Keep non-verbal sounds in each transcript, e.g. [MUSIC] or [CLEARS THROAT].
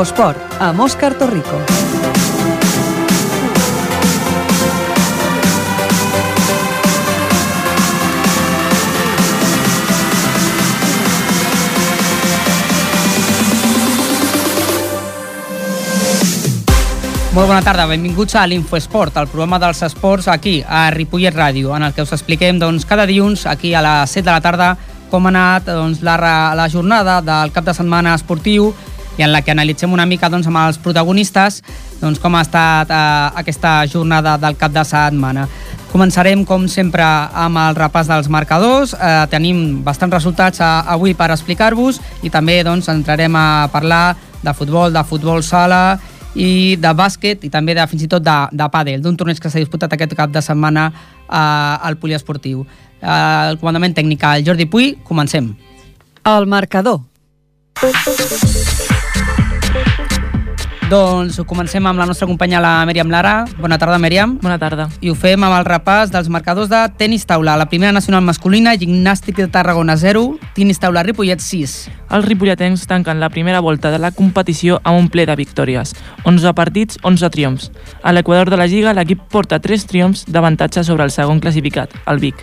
Infosport, amb Òscar Torrico. Molt bona tarda, benvinguts a l'Infoesport, el programa dels esports aquí, a Ripollet Ràdio, en el que us expliquem doncs, cada dilluns, aquí a les 7 de la tarda, com ha anat doncs, la, la jornada del cap de setmana esportiu i en la que analitzem una mica doncs, amb els protagonistes doncs, com ha estat eh, aquesta jornada del cap de setmana. Començarem, com sempre, amb el repàs dels marcadors. Eh, tenim bastants resultats a, eh, avui per explicar-vos i també doncs, entrarem a parlar de futbol, de futbol sala i de bàsquet i també de fins i tot de, de pàdel, d'un torneig que s'ha disputat aquest cap de setmana eh, al poliesportiu. Eh, el comandament tècnic, el Jordi Puy, comencem. El marcador. Doncs comencem amb la nostra companya, la Mèriam Lara. Bona tarda, Mèriam. Bona tarda. I ho fem amb el repàs dels marcadors de tenis taula. La primera nacional masculina, gimnàstic de Tarragona 0, tenis taula Ripollet 6. Els ripolletens tanquen la primera volta de la competició amb un ple de victòries. 11 partits, 11 triomfs. A l'equador de la Lliga, l'equip porta 3 triomfs d'avantatge sobre el segon classificat, el Vic.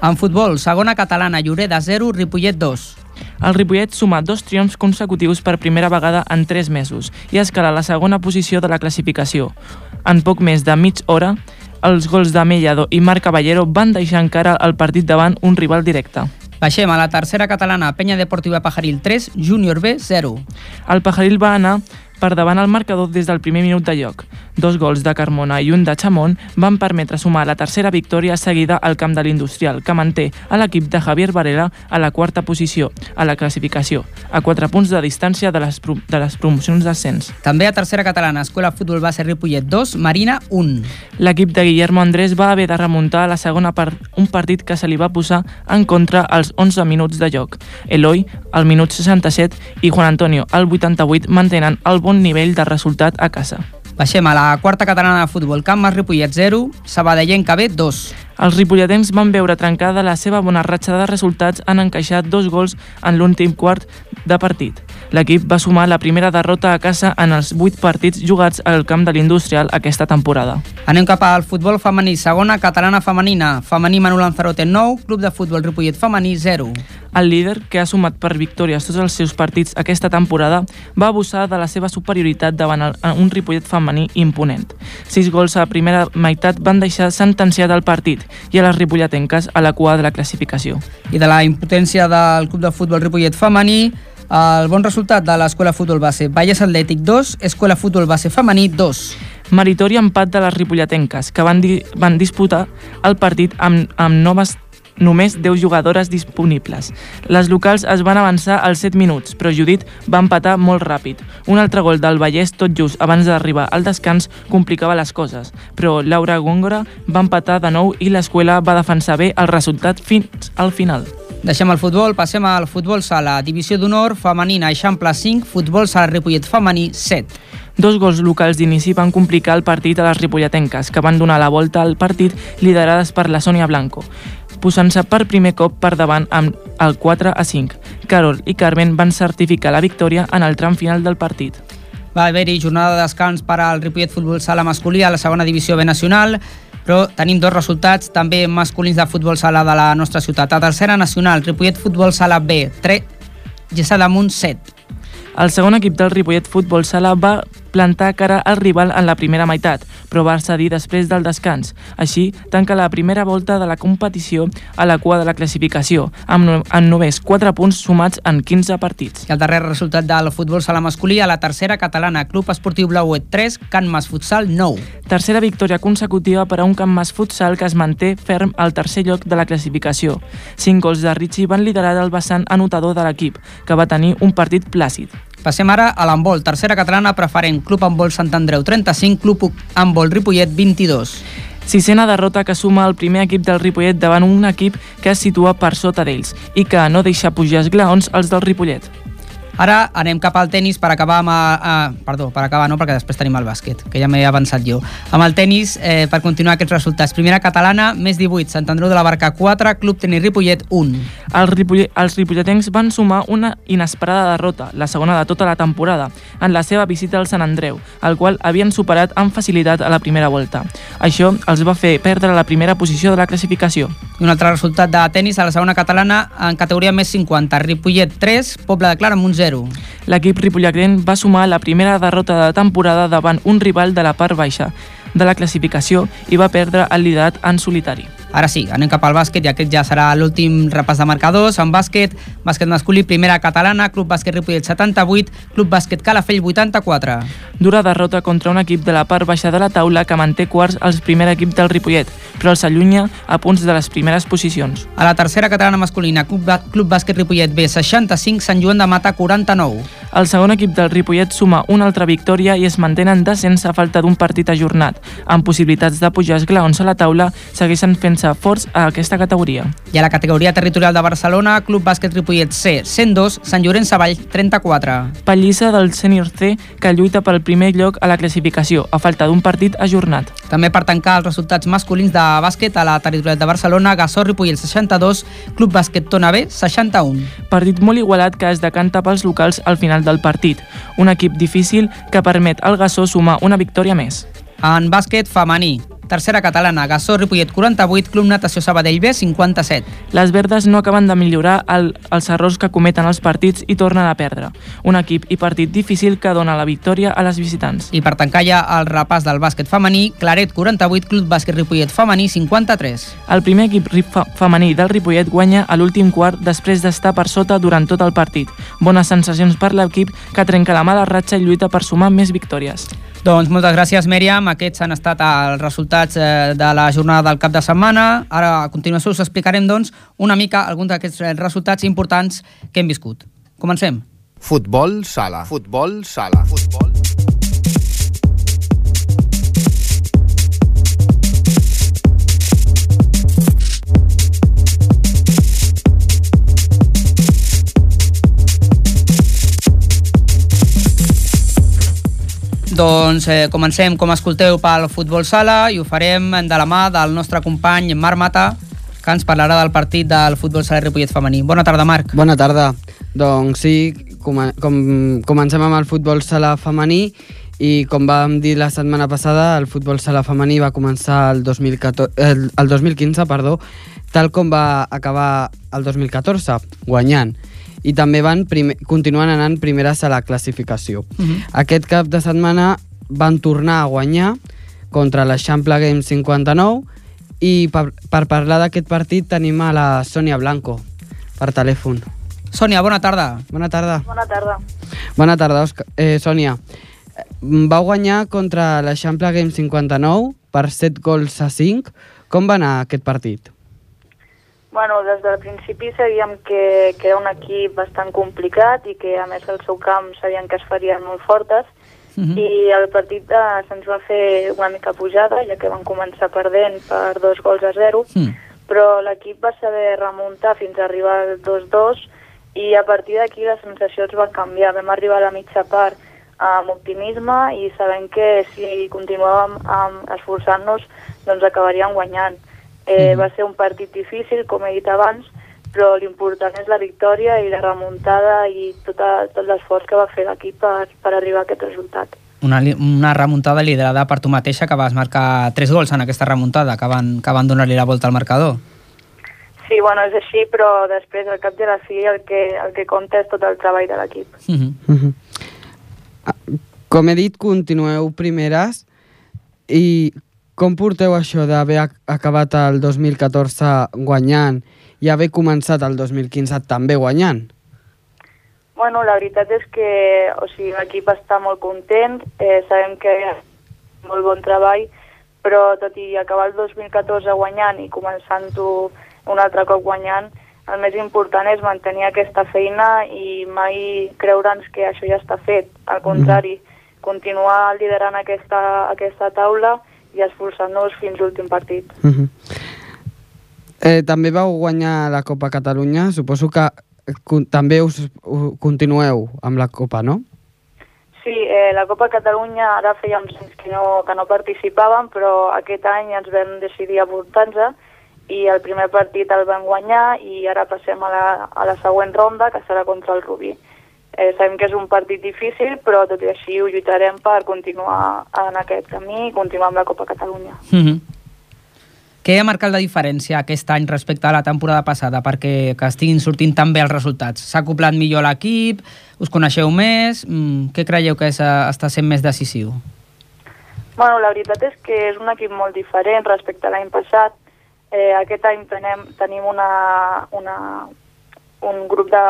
En futbol, segona catalana, Lloret 0, Ripollet 2. El Ripollet suma dos triomfs consecutius per primera vegada en tres mesos i escala la segona posició de la classificació. En poc més de mitja hora, els gols de Mellado i Marc Caballero van deixar encara el partit davant un rival directe. Baixem a la tercera catalana, Penya Deportiva Pajaril 3, Júnior B 0. El Pajaril va anar per davant el marcador des del primer minut de lloc. Dos gols de Carmona i un de Chamón van permetre sumar la tercera victòria seguida al camp de l'Industrial, que manté a l'equip de Javier Varela a la quarta posició, a la classificació, a 4 punts de distància de les, de les promocions d'ascens. També a tercera catalana, Escola Futbol Base Ripollet 2, Marina 1. L'equip de Guillermo Andrés va haver de remuntar a la segona part un partit que se li va posar en contra als 11 minuts de joc. Eloi, al minut 67, i Juan Antonio, al 88, mantenen el bon nivell de resultat a casa. Baixem a la quarta catalana de futbol. Camp Mas Ripollet 0, Sabadellenca B 2. Els ripolletens van veure trencada la seva bona ratxa de resultats en encaixar dos gols en l'últim quart de partit. L'equip va sumar la primera derrota a casa en els vuit partits jugats al camp de l'Industrial aquesta temporada. Anem cap al futbol femení, segona catalana femenina. Femení Manu Lanzarote 9, Club de Futbol Ripollet femení 0. El líder, que ha sumat per victòries tots els seus partits aquesta temporada, va abusar de la seva superioritat davant el, un Ripollet femení imponent. Sis gols a la primera meitat van deixar sentenciat el partit i a les ripolletenques a la cua de la classificació. I de la impotència del Club de Futbol Ripollet femení, el bon resultat de l'Escola Futbol Base Valles Atlètic 2, Escola Futbol Base Femení 2. Meritori empat de les ripolletenques, que van, di van disputar el partit amb, amb noves només 10 jugadores disponibles. Les locals es van avançar als 7 minuts, però Judit va empatar molt ràpid. Un altre gol del Vallès tot just abans d'arribar al descans complicava les coses, però Laura Góngora va empatar de nou i l'escola va defensar bé el resultat fins al final. Deixem el futbol, passem al futbol sala. Divisió d'honor femenina Eixample 5, futbol sala Ripollet femení 7. Dos gols locals d'inici van complicar el partit a les ripolletenques, que van donar la volta al partit liderades per la Sònia Blanco posant-se per primer cop per davant amb el 4 a 5. Carol i Carmen van certificar la victòria en el tram final del partit. Va haver-hi jornada de descans per al Ripollet Futbol Sala masculí a la segona divisió B nacional, però tenim dos resultats també masculins de futbol sala de la nostra ciutat. A tercera nacional, Ripollet Futbol Sala B, 3, Gessà damunt 7. El segon equip del Ripollet Futbol Sala va plantar cara al rival en la primera meitat, però va cedir després del descans. Així, tanca la primera volta de la competició a la cua de la classificació, amb, no, amb només 4 punts sumats en 15 partits. I el darrer resultat del futbol sala masculí a la tercera catalana, Club Esportiu Blauet 3, Can Mas Futsal 9. Tercera victòria consecutiva per a un Can Mas Futsal que es manté ferm al tercer lloc de la classificació. Cinc gols de Richie van liderar el vessant anotador de l'equip, que va tenir un partit plàcid. Passem ara a l'handbol, tercera catalana preferent, Club Handbol Sant Andreu 35, Club Handbol Ripollet 22. Sisena derrota que suma el primer equip del Ripollet davant un equip que es situa per sota d'ells i que no deixa pujar esglaons els del Ripollet. Ara anem cap al tennis per acabar amb... A, perdó, per acabar no, perquè després tenim el bàsquet, que ja m'he avançat jo. Amb el tennis, eh, per continuar aquests resultats. Primera catalana, més 18, Sant Andreu de la Barca 4, Club Tenis Ripollet 1. Els, Ripoll els ripolletens van sumar una inesperada derrota, la segona de tota la temporada, en la seva visita al Sant Andreu, el qual havien superat amb facilitat a la primera volta. Això els va fer perdre la primera posició de la classificació. Un altre resultat de tennis a la segona catalana en categoria més 50, Ripollet 3, Poble de Clara amb un 0. L'equip ripolletrenc va sumar la primera derrota de temporada davant un rival de la part baixa de la classificació i va perdre el liderat en solitari. Ara sí, anem cap al bàsquet i aquest ja serà l'últim repàs de marcadors. En bàsquet, bàsquet masculí, primera catalana, Club Bàsquet Ripollet 78, Club Bàsquet Calafell 84. Dura derrota contra un equip de la part baixa de la taula que manté quarts al primer equip del Ripollet, però els allunya a punts de les primeres posicions. A la tercera catalana masculina, Club, Club Bàsquet Ripollet B 65, Sant Joan de Mata 49. El segon equip del Ripollet suma una altra victòria i es mantenen descens a falta d'un partit ajornat. Amb possibilitats de pujar esglaons a la taula, segueixen fent-se forts a aquesta categoria. I a la categoria territorial de Barcelona, Club Bàsquet Ripollet C 102, Sant Llorenç Savall 34. Pallissa del Sènior C que lluita pel primer lloc a la classificació, a falta d'un partit ajornat. També per tancar els resultats masculins de bàsquet a la territorial de Barcelona, Gassó Ripollet 62, Club Bàsquet Tona B 61. Partit molt igualat que es decanta pels locals al final del partit. Un equip difícil que permet al Gassó sumar una victòria més. En bàsquet femení, tercera catalana, Gassó Ripollet 48, Club Natació Sabadell B 57. Les verdes no acaben de millorar el, els errors que cometen els partits i tornen a perdre. Un equip i partit difícil que dona la victòria a les visitants. I per tancar ja el repàs del bàsquet femení, Claret 48, Club Bàsquet Ripollet femení 53. El primer equip femení del Ripollet guanya a l'últim quart després d'estar per sota durant tot el partit. Bones sensacions per l'equip que trenca la mala ratxa i lluita per sumar més victòries. Doncs moltes gràcies, Mèriam. Aquests han estat els resultats eh, de la jornada del cap de setmana. Ara, a continuació, us explicarem doncs, una mica alguns d'aquests eh, resultats importants que hem viscut. Comencem. Futbol sala. Futbol sala. Futbol. Doncs eh, comencem, com escolteu, pel Futbol Sala i ho farem de la mà del nostre company Marc Mata, que ens parlarà del partit del Futbol Sala Ripollet femení. Bona tarda, Marc. Bona tarda. Doncs sí, com, com, comencem amb el futbol sala femení i com vam dir la setmana passada, el futbol sala femení va començar el, 2014, el, el 2015, perdó, tal com va acabar el 2014, guanyant. I també van primer, continuen anant primeres a la classificació. Uh -huh. Aquest cap de setmana van tornar a guanyar contra l'Eixample Games 59 i per, per parlar d'aquest partit tenim a la Sònia Blanco per telèfon. Sònia, bona tarda. Bona tarda. Bona tarda. Bona tarda, Òscar. Eh, Sònia. eh, Vau guanyar contra l'Eixample Game 59 per 7 gols a 5. Com va anar aquest partit? Bueno, des del principi sabíem que, que era un equip bastant complicat i que a més el seu camp sabien que es farien molt fortes Uh -huh. i el partit eh, se'ns va fer una mica pujada ja que van començar perdent per dos gols a zero Mm. però l'equip va saber remuntar fins a arribar al 2-2 i a partir d'aquí les sensacions van canviar. Vam arribar a la mitja part amb optimisme i sabent que si continuàvem esforçant-nos doncs acabaríem guanyant. Eh, Mhm. Va ser un partit difícil, com he dit abans, però l'important és la victòria i la remuntada i tota, tot l'esforç que va fer l'equip per, per arribar a aquest resultat. Una, una remuntada liderada per tu mateixa que vas marcar 3 gols en aquesta remuntada que van, que van donar-li la volta al marcador. Sí, bueno, és així, però després, al cap de la fi, el que, el que compta és tot el treball de l'equip. Uh -huh. Uh -huh. Com he dit, continueu primeres i com porteu això d'haver ac- acabat el 2014 guanyant i haver començat el 2015 també guanyant? Bueno, la veritat és que o sigui, l'equip està molt content, eh, sabem que molt bon treball, però tot i acabar el 2014 guanyant i començant-ho un altre cop guanyant, el més important és mantenir aquesta feina i mai creure'ns que això ja està fet. Al contrari, continuar liderant aquesta, aquesta taula i esforçant-nos fins l'últim partit. Uh -huh. eh, també vau guanyar la Copa Catalunya. Suposo que també us, u, continueu amb la Copa, no? Sí, eh, la Copa Catalunya ara feia uns anys que no, que no participàvem, però aquest any ens vam decidir apuntar-nos i el primer partit el vam guanyar i ara passem a la, a la següent ronda, que serà contra el Rubí. Eh, sabem que és un partit difícil, però tot i així ho lluitarem per continuar en aquest camí i continuar amb la Copa Catalunya. Mm -hmm. Què ha marcat la diferència aquest any respecte a la temporada passada perquè que estiguin sortint tan bé els resultats? S'ha acoplat millor l'equip? Us coneixeu més? Mm, què creieu que és, eh, està sent més decisiu? Bueno, la veritat és que és un equip molt diferent respecte a l'any passat. Eh, aquest any tenem, tenim una, una, un grup de,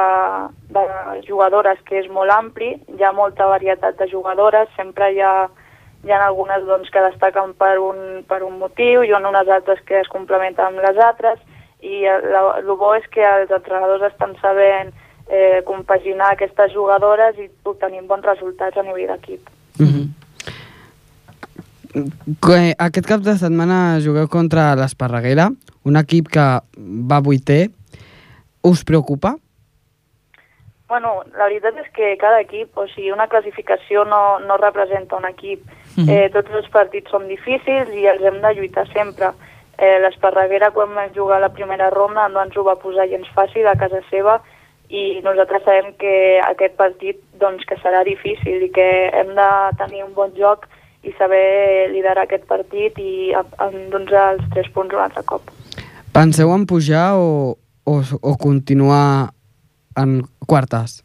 de jugadores que és molt ampli, hi ha molta varietat de jugadores, sempre hi ha, hi ha algunes doncs, que destaquen per un, per un motiu, hi ha unes altres que es complementen amb les altres, i el bo és que els entrenadors estan sabent eh, compaginar aquestes jugadores i obtenint bons resultats a nivell d'equip. Mm -hmm. Que Aquest cap de setmana jugueu contra l'Esparreguera, un equip que va vuitè. Us preocupa? Bueno, la veritat és que cada equip, o sigui, una classificació no, no representa un equip. Mhm. eh, tots els partits són difícils i els hem de lluitar sempre. Eh, L'Esparreguera, quan vam jugar la primera ronda, no ens ho va posar gens fàcil a casa seva i nosaltres sabem que aquest partit doncs, que serà difícil i que hem de tenir un bon joc i saber liderar aquest partit i endur-nos els tres punts un altre cop. Penseu en pujar o, o, o continuar en quartes?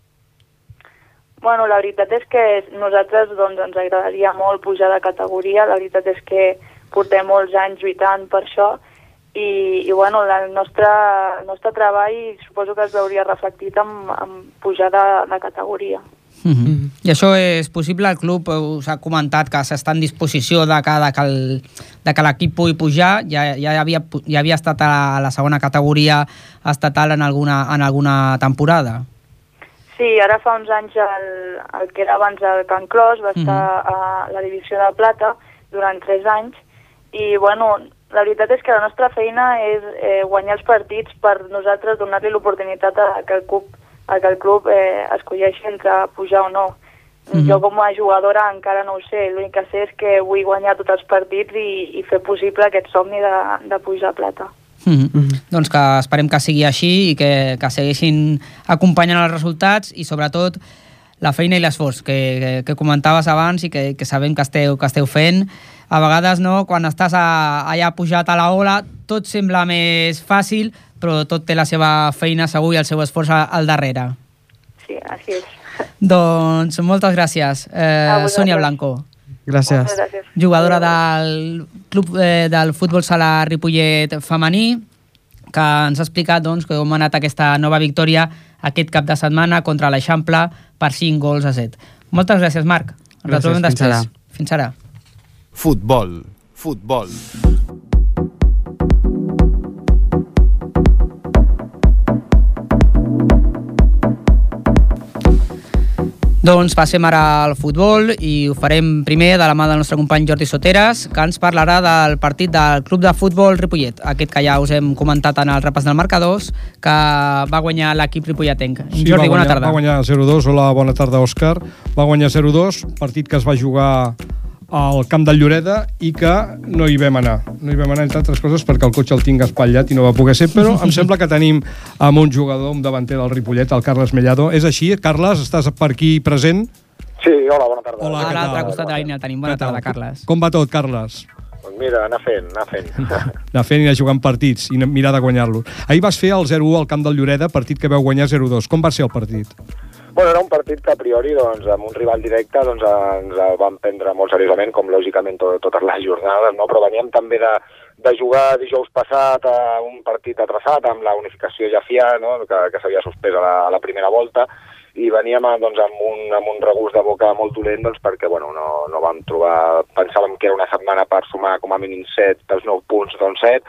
Bueno, la veritat és que nosaltres doncs, ens agradaria molt pujar de categoria, la veritat és que portem molts anys lluitant per això i, i bueno, el nostre, el nostre treball suposo que es veuria reflectit en, en pujar de, de categoria. Mm -hmm. I això és possible? El club us ha comentat que s'està en disposició de que, de que el- de que l'equip pugui pujar. Ja, ja, havia, ja havia estat a la segona categoria estatal en alguna, en alguna temporada. Sí, ara fa uns anys el, el que era abans el Can Clos va estar a la divisió de plata durant tres anys i bueno, la veritat és que la nostra feina és eh, guanyar els partits per nosaltres donar-li l'oportunitat a que el club, a que el club eh, escolleixi entre pujar o no. Mhm. Jo com a jugadora encara no ho sé, l'únic que sé és que vull guanyar tots els partits i, i fer possible aquest somni de, de pujar a plata. Mm -hmm. Doncs que esperem que sigui així i que, que segueixin acompanyant els resultats i sobretot la feina i l'esforç que, que, que comentaves abans i que, que sabem que esteu, que esteu fent. A vegades, no, quan estàs a, allà pujat a la ola, tot sembla més fàcil, però tot té la seva feina segur i el seu esforç a- al darrere. Sí, així és. Doncs moltes gràcies, eh. Sònia Blanco, Gràcies. Gràcies. jugadora del club eh, del futbol sala Ripollet femení, que ens ha explicat doncs, com ha anat aquesta nova victòria aquest cap de setmana contra l'Eixample per 5 gols a 7. Moltes gràcies, Marc. Ens Gràcies, retrobem fins ara. Fins ara. Futbol. Futbol. Doncs passem ara al futbol i ho farem primer de la mà del nostre company Jordi Soteres, que ens parlarà del partit del Club de Futbol Ripollet, aquest que ja us hem comentat en el repàs del marcadors, que va guanyar l'equip ripolletenc. Sí, Jordi, va bona guanyar, tarda. Va guanyar 0-2, hola, bona tarda, Òscar. Va guanyar 0-2, partit que es va jugar al camp del Lloreda i que no hi vam anar. No hi vam anar, entre altres coses, perquè el cotxe el tinc espatllat i no va poder ser, però em sembla que tenim amb un jugador, un davanter del Ripollet, el Carles Mellado. És així? Carles, estàs per aquí present? Sí, hola, bona tarda. Hola, a l'altre tal? costat de la línia el tenim. Bona tarda, Carles. Com va tot, Carles? Doncs mira, anar fent, anar fent. [LAUGHS] anar fent i anar jugant partits i mirar de guanyar-los. Ahir vas fer el 0-1 al camp del Lloreda, partit que veu guanyar 0-2. Com va ser el partit? Bueno, era un partit que a priori, doncs, amb un rival directe, doncs, ens el vam prendre molt seriosament, com lògicament to totes les jornades, no? però veníem també de, de jugar dijous passat a un partit atrasat amb la unificació ja FIA, no? que, que s'havia suspès a la, a la primera volta, i veníem doncs, amb, un, amb un regust de boca molt dolent doncs, perquè bueno, no, no vam trobar... Pensàvem que era una setmana per sumar com a mínim 7 dels 9 punts, doncs 7,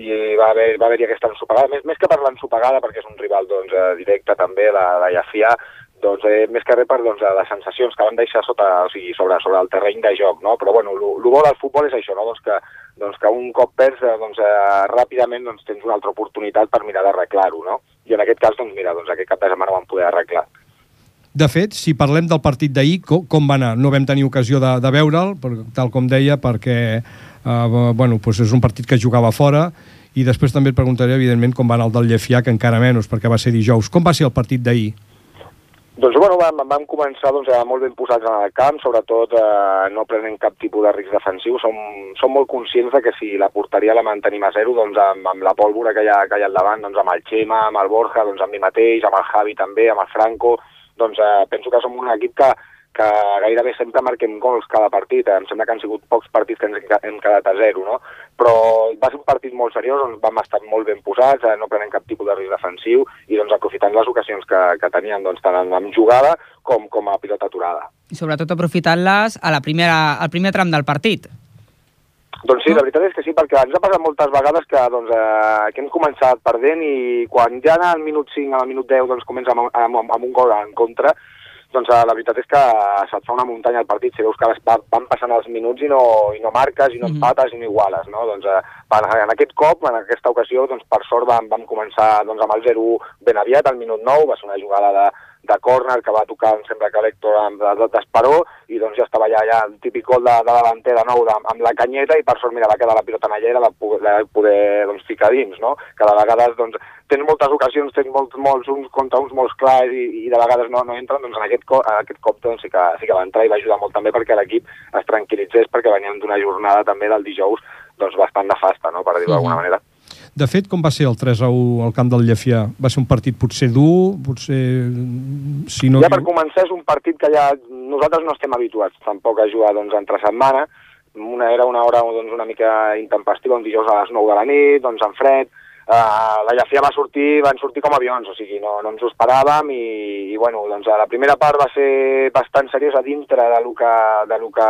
i va haver- haver-hi aquesta ensopegada, més, més que per l'ensopegada, perquè és un rival doncs, eh, directe també, la, la Llafia, doncs, eh, més que res per doncs, les sensacions que van deixar sota, o sigui, sobre, sobre el terreny de joc, no? Però bueno, el bo del futbol és això, no? doncs, que, doncs, que un cop perds, eh, doncs, eh, ràpidament doncs, tens una altra oportunitat per mirar d'arreglar-ho, no? I en aquest cas, doncs, mira, doncs, aquest cap de setmana vam poder arreglar. De fet, si parlem del partit d'ahir, com, com va anar? No vam tenir ocasió de, de veure'l, tal com deia, perquè eh, bueno, doncs és un partit que jugava fora i després també et preguntaré, evidentment, com va anar el del Llefià, que encara menys, perquè va ser dijous. Com va ser el partit d'ahir? Doncs bueno, vam, vam començar doncs, molt ben posats en el camp, sobretot eh, no prenent cap tipus de risc defensiu. Som, som molt conscients de que si la porteria la mantenim a zero, doncs amb, amb la pólvora que hi, ha, que hi ha al davant, doncs amb el Xema, amb el Borja, doncs amb mi mateix, amb el Javi també, amb el Franco, doncs eh, penso que som un equip que, que gairebé sempre marquem gols cada partit. Em sembla que han sigut pocs partits que ens hem quedat a zero, no? Però va ser un partit molt seriós, on vam estar molt ben posats, eh, no prenent cap tipus de risc defensiu i doncs aprofitant les ocasions que, que teníem, doncs, tant en, en jugada com, com a pilota aturada. I sobretot aprofitant-les a la primera, al primer tram del partit. Doncs sí, la veritat és que sí, perquè ens ha passat moltes vegades que, doncs, eh, que hem començat perdent i quan ja al minut 5, al minut 10, doncs comença amb, amb, amb un gol en contra, doncs eh, la veritat és que se't fa una muntanya al partit, si veus que va, van passant els minuts i no, i no marques, i no Mhm. empates, i no iguales, no? Doncs eh, en aquest cop, en aquesta ocasió, doncs per sort vam, vam començar doncs, amb el 0-1 ben aviat, al minut 9, va ser una jugada de, de córner que va tocar, em sembla que l'Hector d'Esperó, i doncs ja estava allà, allà el típic gol de, de davanter de nou de, amb la canyeta, i per sort, mira, va quedar la pilota en allà i la va poder, poder doncs, ficar dins, no? Que de vegades, doncs, tens moltes ocasions, tens molts, molts uns contra uns molts clars i, i de vegades no, no entren, doncs en aquest, cop, en aquest cop doncs, sí, que, sí que va entrar i va ajudar molt també perquè l'equip es tranquil·litzés, perquè veníem d'una jornada també del dijous doncs, bastant nefasta, no? per dir-ho d'alguna manera. De fet, com va ser el 3 a 1 al camp del Llefià? Va ser un partit potser dur, potser... Si no ja per començar és un partit que ja nosaltres no estem habituats tampoc a jugar doncs, entre setmana. Una, era una hora doncs, una mica intempestiva, un dijous a les 9 de la nit, doncs en fred. Uh, la Llafia va sortir, van sortir com avions, o sigui, no, no ens ho esperàvem i, i bueno, doncs la primera part va ser bastant seriosa dintre de lo que, de lo que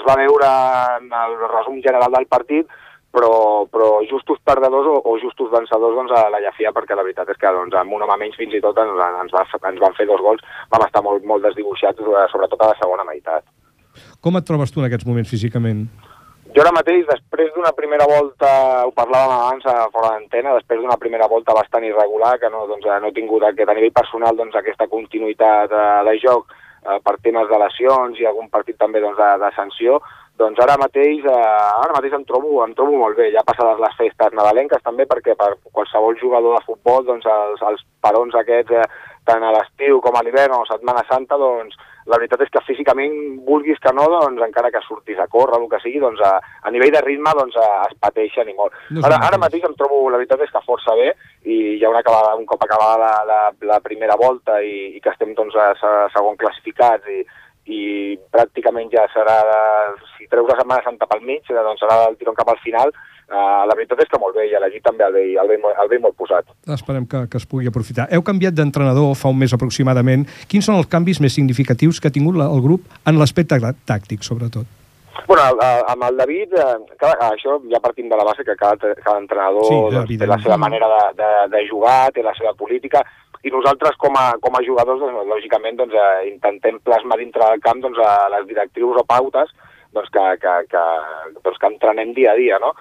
es va veure en el resum general del partit, però, però justos perdedors o, o justos vencedors doncs, a la Llafia, perquè la veritat és que doncs, amb un home menys fins i tot ens, ens, va, ens van fer dos gols, vam estar molt, molt desdibuixats, eh, sobretot a la segona meitat. Com et trobes tu en aquests moments físicament? Jo ara mateix, després d'una primera volta, ho parlàvem abans a fora d'antena, després d'una primera volta bastant irregular, que no, doncs, no he tingut aquest, a nivell personal doncs, aquesta continuïtat eh, de joc eh, per temes de lesions i algun partit també doncs, de, de sanció, doncs ara mateix, eh, ara mateix em trobo, em trobo molt bé, ja passades les festes nadalenques també, perquè per qualsevol jugador de futbol, doncs els, els parons aquests, eh, tant a l'estiu com a l'hivern o a Setmana Santa, doncs la veritat és que físicament, vulguis que no, doncs encara que surtis a córrer, el que sigui, doncs a, a nivell de ritme doncs, a, es pateixen i molt. No ara, ara mateix. mateix em trobo, la veritat és que força bé i ja una acabada, un cop acabada la, la, la primera volta i, i que estem doncs, a, a segon classificats i, i pràcticament ja serà, de, si treus la Setmana Santa pel mig, eh, doncs serà el tirón cap al final, uh, la veritat és que molt bé, i a l'equip també el veig, el molt- el veig molt posat. Esperem que, que es pugui aprofitar. Heu canviat d'entrenador fa un mes aproximadament. Quins són els canvis més significatius que ha tingut la- el grup en l'aspecte tà- tàctic, sobretot? Bueno, amb el David, eh, cada, això ja partim de la base que cada, cada entrenador Sí, doncs, té la seva manera de, de, de jugar, té la seva política, i nosaltres com a, com a jugadors, doncs, lògicament, doncs, eh, intentem plasmar dintre del camp doncs, a les directrius o pautes doncs, que, que, que, doncs, que entrenem dia a dia, no?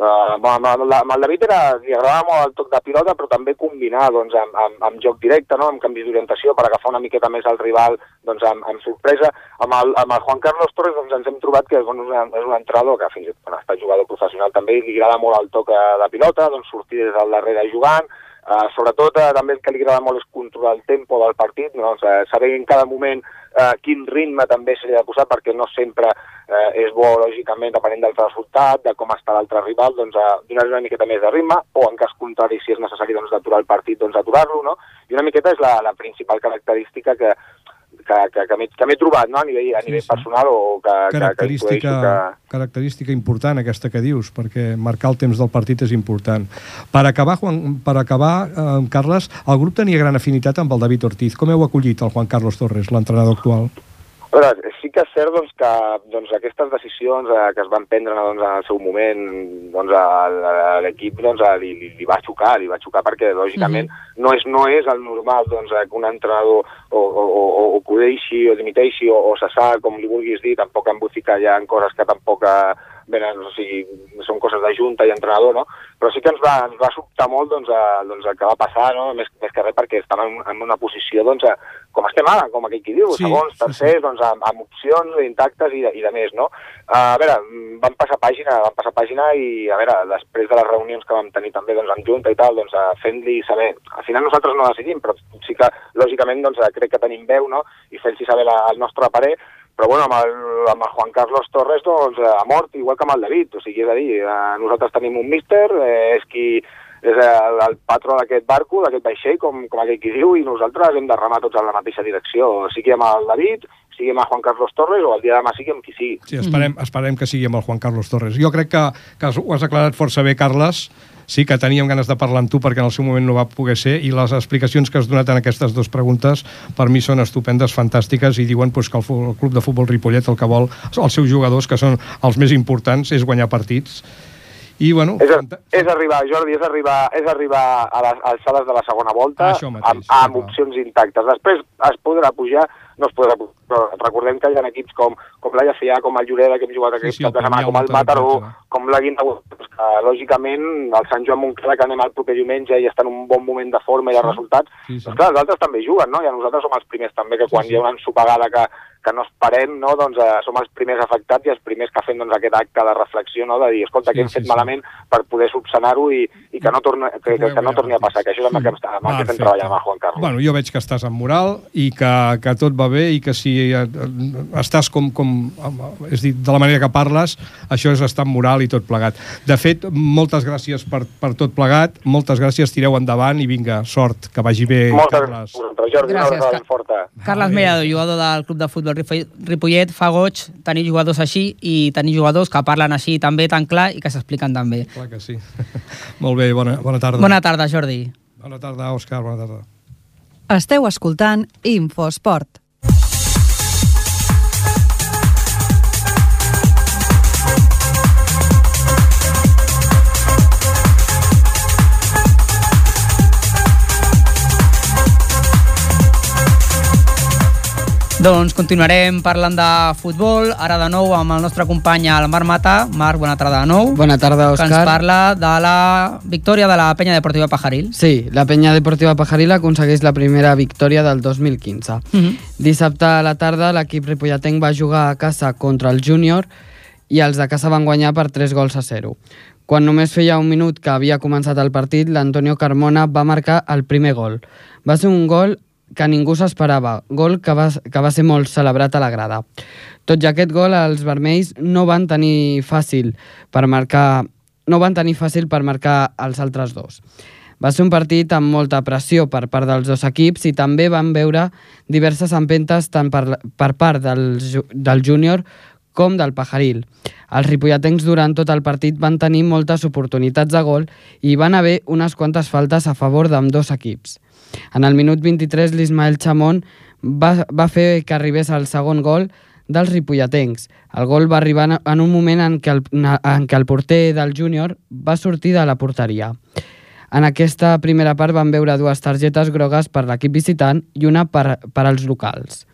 Uh, amb, amb, el David era, li agradava molt el toc de pilota, però també combinar doncs, amb, amb, amb joc directe, no? amb canvis d'orientació per agafar una miqueta més el rival doncs, amb, amb sorpresa. Amb el, amb el Juan Carlos Torres doncs, ens hem trobat que bueno, és, un, entrenador que fins i tot ha estat jugador professional també li agrada molt el toc eh, de pilota, doncs, sortir des del darrere jugant, Uh, sobretot uh, també el que li agrada molt és controlar el tempo del partit, o sigui, saber en cada moment uh, quin ritme també se li ha de posar, perquè no sempre uh, és bo, lògicament, depenent del resultat, de com està l'altre rival, doncs uh, donar-li una miqueta més de ritme, o en cas contrari, si és necessari doncs, d'aturar el partit, doncs aturar-lo, no? I una miqueta és la, la principal característica que, que, que, que m'he que m'he trobat no? a nivell, a Sí, nivell sí. personal o que, que, que Característica, intueixo que... característica important aquesta que dius, perquè marcar el temps del partit és important. Per acabar, Juan, per acabar eh, Carles, el grup tenia gran afinitat amb el David Ortiz. Com heu acollit el Juan Carlos Torres, l'entrenador actual? A veure, sí que és cert doncs, que doncs, aquestes decisions eh, que es van prendre doncs, en el seu moment doncs, a, a l'equip doncs, a- li, li, li va xocar, li va xocar perquè lògicament no, és, no és el normal doncs, que un entrenador o, o, o, o, o que ho deixi o dimiteixi o, o cessar, com li vulguis dir, tampoc embocicar ja en coses que tampoc eh, venen, o sigui, són coses de junta i entrenador, no? Però sí que ens va, ens va sobtar molt doncs, a, doncs, el que va passar, no? més, més que res perquè estàvem en, en una posició doncs, a, com estem ara, com aquell qui diu, Sí, segons, sí, tercers, doncs, amb, amb opcions intactes i i de més, no? A veure, vam passar pàgina, vam passar pàgina i, a veure, després de les reunions que vam tenir també doncs, amb Junta i tal, doncs, fent-li saber, al final nosaltres no decidim, però sí que, lògicament, doncs, crec que tenim veu, no?, i fent-li saber la, el nostre parer, però bueno, amb el, amb el Juan Carlos Torres doncs, eh, ha mort igual que amb el David, o sigui, és a dir, eh, nosaltres tenim un míster, eh, és qui és el, el patró d'aquest barco, d'aquest vaixell, com, com aquell qui diu, i nosaltres hem de remar tots en la mateixa direcció, sigui amb el David, sigui amb el Juan Carlos Torres, o el dia de demà sigui amb qui sigui. Sí, esperem, esperem que sigui amb el Juan Carlos Torres. Jo crec que, que ho has aclarat força bé, Carles. Sí que teníem ganes de parlar amb tu perquè en el seu moment no va poder ser i les explicacions que has donat en aquestes dues preguntes per mi són estupendes, fantàstiques i diuen pues, que el, el club de futbol Ripollet el que vol, els seus jugadors, que són els més importants, és guanyar partits. I, bueno, És, és arribar, Jordi, és arribar, és arribar a les alçades de la segona volta Això mateix, amb, amb opcions intactes. Després es podrà pujar, no es podrà recordem que hi ha equips com, com la Llafià, com el Lloreda, que hem jugat aquest sí, el cap de setmana, com el Mataró, com la Guindagut, doncs que lògicament el Sant Joan Montcada, que anem el proper diumenge i està en un bon moment de forma i de Sí. resultats, Sí, sí. doncs clar, els altres també juguen, no? I nosaltres som els primers també, que quan sí. hi ha una ensopegada que, que no esperem, no? doncs eh, som els primers afectats i els primers que fem doncs, aquest acte de reflexió, no? de dir, escolta, Sí, què hem sí, fet sí. malament per poder subsanar-ho i, i que no, torni, que, que, que no torni a passar, que això és amb el que, amb el que estem treballant amb Juan Carlos. Bueno, jo veig que estàs amb moral i que, que tot va bé i que si eh, estàs com, com... És dir, de la manera que parles, això és estar amb moral i tot plegat. De fet, moltes gràcies per, per tot plegat, moltes gràcies, tireu endavant i vinga, sort, que vagi bé, Moltes Carles. vosaltres, Jordi, Gràcies, una abraçada forta. Carles. Mellado, jugador del Club de Futbol Ripoll- Ripollet, fa goig tenir jugadors així i tenir jugadors que parlen així també tan clar i que s'expliquen tan bé. Clar que sí. [LAUGHS] Molt bé, bona, bona tarda. Bona tarda, Jordi. bona tarda, Òscar, bona tarda. Esteu escoltant Infosport. Doncs continuarem parlant de futbol, ara de nou amb el nostre company el Marc Mata. Marc, bona tarda de nou. Bona tarda, que ens Òscar. parla de la victòria de la penya deportiva Pajaril. Sí, la penya deportiva Pajaril aconsegueix la primera victòria del 2015. Mm -hmm. Dissabte a la tarda l'equip ripolletenc va jugar a casa contra el júnior i els de casa van guanyar per 3 gols a 0. Quan només feia un minut que havia començat el partit, l'Antonio Carmona va marcar el primer gol. Va ser un gol que ningú s'esperava, gol que va, que va ser molt celebrat a la grada. Tot i aquest gol, els vermells no van tenir fàcil per marcar no van tenir fàcil per marcar els altres dos. Va ser un partit amb molta pressió per part dels dos equips i també van veure diverses empentes tant per, per part del, del júnior com del Pajaril. Els ripolletens durant tot el partit van tenir moltes oportunitats de gol i van haver unes quantes faltes a favor d'ambdós equips. En el minut 23 l'Ismael Chamón va, va fer que arribés al segon gol dels ripolletens. El gol va arribar en- un moment en què, el, en què el porter del júnior va sortir de la porteria. En aquesta primera part van veure dues targetes grogues per l'equip visitant i una per, per als locals.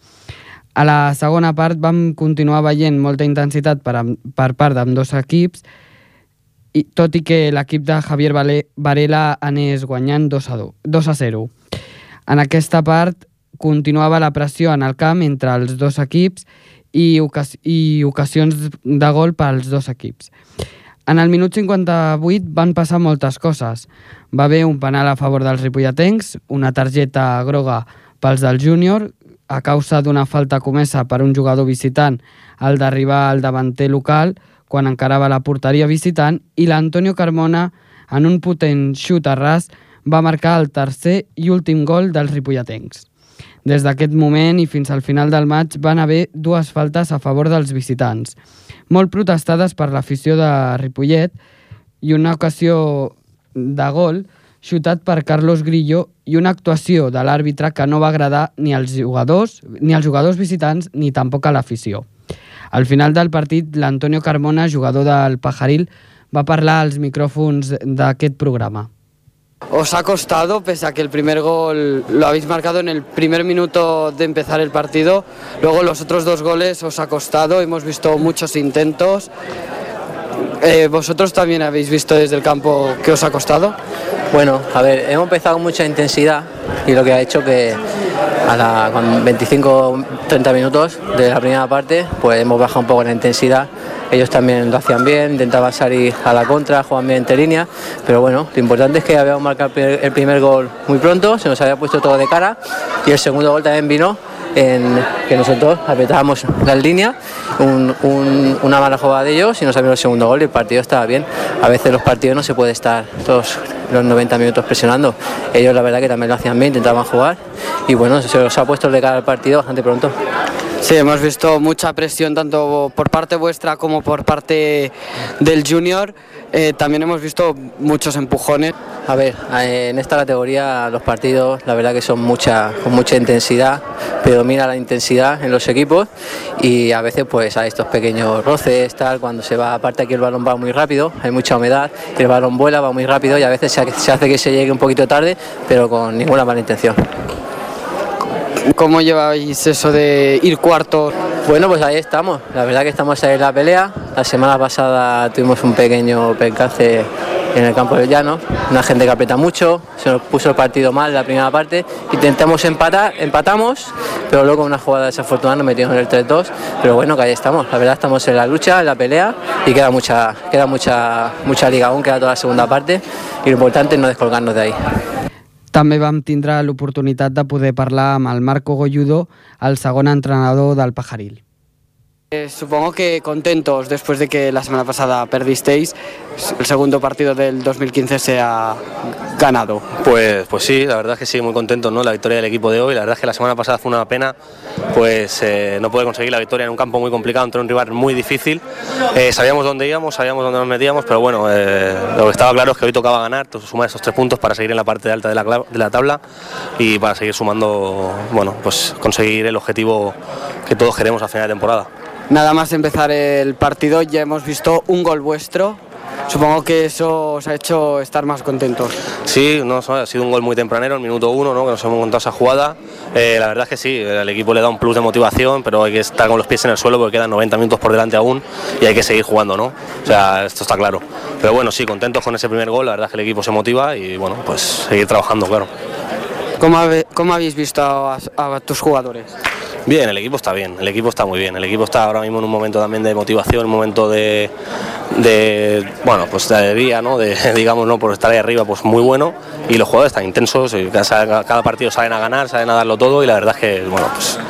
A la segona part vam continuar veient molta intensitat per, per part d'ambdós equips, i, tot i que l'equip de Javier Varela anés guanyant 2 a, 2, 2 a 0. En aquesta part continuava la pressió en el camp entre els dos equips i, i ocasions de gol pels dos equips. En el minut 58 van passar moltes coses. Va haver un penal a favor dels ripolletens, una targeta groga pels del júnior, a causa d'una falta comesa per un jugador visitant al d'arribar al davanter local quan encarava la porteria visitant i l'Antonio Carmona, en un potent xut a ras, va marcar el tercer i últim gol dels ripolletens. Des d'aquest moment i fins al final del maig van haver dues faltes a favor dels visitants, molt protestades per l'afició de Ripollet i una ocasió de gol xutat per Carlos Grillo i una actuació de l'àrbitre que no va agradar ni als jugadors, ni als jugadors visitants ni tampoc a l'afició. Al final del partit, l'Antonio Carmona, jugador del Pajaril, va parlar als micròfons d'aquest programa. Os ha costado, pese a que el primer gol lo habéis marcado en el primer minuto de empezar el partido. Luego los otros dos goles os ha costado, hemos visto muchos intentos. Eh, ¿Vosotros también habéis visto desde el campo que os ha costado? Bueno, a ver, hemos empezado con mucha intensidad y lo que ha hecho que a la, con 25-30 minutos de la primera parte, pues hemos bajado un poco la intensidad. Ellos también lo hacían bien, intentaban salir a la contra, jugaban bien entre línea, pero bueno, lo importante es que habíamos marcado el primer gol muy pronto, se nos había puesto todo de cara y el segundo gol también vino en que nosotros apretábamos un- un- una mala jugada de ellos y nos salió el segundo gol y el partido estaba bien. A veces los partidos no se puede estar todos los 90 minutos presionando. Ellos la verdad que también lo hacían bien, intentaban jugar y bueno, se los ha puesto de cara al partido bastante pronto. Sí, hemos visto mucha presión tanto por parte vuestra como por parte del Junior. Eh, también hemos visto muchos empujones. A ver, eh, en esta categoría los partidos la verdad que son mucha, con mucha intensidad, predomina la intensidad en los equipos y a veces pues hay estos pequeños roces, tal, cuando se va, aparte aquí el balón va muy rápido, hay mucha humedad, el balón vuela, va muy rápido y a veces se, ha- se hace que se llegue un poquito tarde, pero con ninguna mala intención. ¿Cómo lleváis eso de ir cuarto? Bueno, pues ahí estamos. La verdad que estamos ahí en la pelea. La semana pasada tuvimos un pequeño percance en el campo del llano. Una gente que aprieta mucho. Se nos puso el partido mal la primera parte. Intentamos empatar, empatamos, pero luego una jugada desafortunada nos metimos en el 3-2. Pero bueno, que ahí estamos. La verdad estamos en la lucha, en la pelea y queda mucha, queda mucha, mucha liga aún, queda toda la segunda parte. Y lo importante es no descolgarnos de ahí. També vam tindre l'oportunitat de poder parlar amb el Marco Golludo, el segon entrenador del Pajaril. Eh, supongo que contentos después de que la semana pasada perdisteis, el segundo partido del 2015 se ha ganado. Pues, pues sí, la verdad es que sí, muy contento, ¿no? La victoria del equipo de hoy. La verdad es que la semana pasada fue una pena, pues eh, no poder conseguir la victoria en un campo muy complicado, entre un rival muy difícil. Eh, sabíamos dónde íbamos, sabíamos dónde nos metíamos, pero bueno, lo que estaba claro es que hoy tocaba ganar, sumar esos tres puntos para seguir en la parte alta de la, cla- de la tabla y para seguir sumando, bueno, pues conseguir el objetivo que todos queremos a final de temporada. Nada más empezar el partido ya hemos visto un gol vuestro. Supongo que eso os ha hecho estar más contentos. Sí, no, ha sido un gol muy tempranero, el minuto uno, ¿no? que nos hemos montado esa jugada. Eh, la verdad es que sí, el equipo le da un plus de motivación, pero hay que estar con los pies en el suelo porque quedan 90 minutos por delante aún y hay que seguir jugando, ¿no? O sea, esto está claro. Pero bueno, sí, contentos con ese primer gol, la verdad es que el equipo se motiva y bueno, pues seguir trabajando, claro. ¿Cómo, habe- cómo habéis visto a, a tus jugadores? Bien, el equipo está bien, el equipo está muy bien. El equipo está ahora mismo en un momento también de motivación, un momento de, bueno, pues de alegría, ¿no? De, [LAUGHS] digamos, ¿no? Por estar ahí arriba, pues muy bueno. Y los jugadores están intensos, y cada, cada partido salen a ganar, salen a darlo todo y la verdad es que, bueno, pues,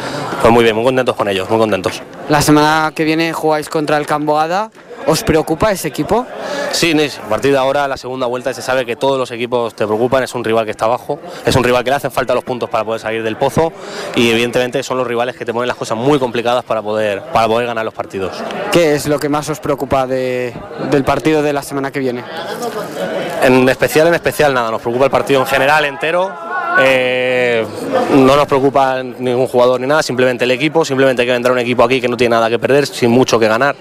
pues muy bien, muy contentos con ellos, muy contentos. La semana que viene jugáis contra el Camboada. ¿Os preocupa ese equipo? Sí, Nis, a partir de ahora, la segunda vuelta, se sabe que todos los equipos te preocupan, es un rival que está abajo, es un rival que le hacen falta los puntos para poder salir del pozo y evidentemente son los rivales que te ponen las cosas muy complicadas para poder, para poder ganar los partidos. ¿Qué es lo que más os preocupa de- del partido de la semana que viene? En especial, en especial nada, nos preocupa el partido en general entero. eh, no nos preocupa ningún jugador ni nada, simplemente el equipo, simplemente que vendrá un equipo aquí que no tiene nada que perder, sin mucho que ganar.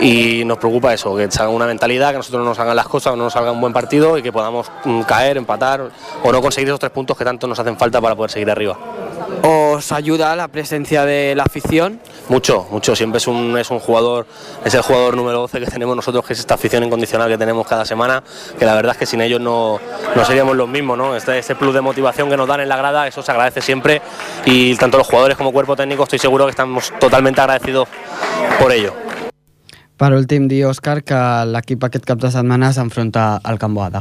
Y nos preocupa eso, que salga una mentalidad, que nosotros no nos hagan las cosas, no nos salga un buen partido y que podamos mm, caer, empatar o no conseguir esos tres puntos que tanto nos hacen falta para poder seguir arriba. ¿Os ayuda la presencia de la afición? Mucho, mucho. Siempre es un, es un jugador, es el jugador número 12 que tenemos nosotros, que es esta afición incondicional que tenemos cada semana, que la verdad es que sin ellos no, no seríamos los mismos, ¿no? Este, ese plus de motivación que nos dan en la grada, eso se agradece siempre y tanto los jugadores como cuerpo técnico estoy seguro que estamos totalmente agradecidos por ello. Per últim, dir, Òscar, que l'equip aquest cap de setmana s'enfronta al Camboada.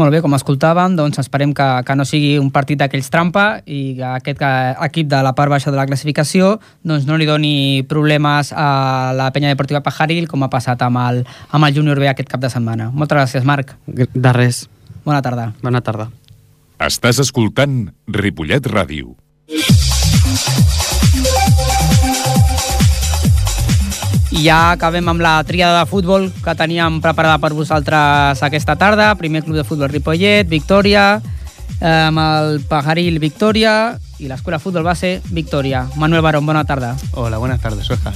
Molt bé, com escoltàvem, doncs esperem que, que no sigui un partit d'aquells trampa i que aquest que, equip de la part baixa de la classificació doncs no li doni problemes a la penya deportiva Pajaril com ha passat amb el, amb el Júnior B aquest cap de setmana. Moltes gràcies, Marc. De res. Bona tarda. Bona tarda. Estàs escoltant Ripollet Ràdio. I ja acabem amb la tríada de futbol que teníem preparada per vosaltres aquesta tarda. Primer club de futbol Ripollet, Victòria, eh, amb el Pajaril Victòria i l'escola de futbol base Victòria. Manuel Barón, bona tarda. Hola, buenas tardes, Oscar.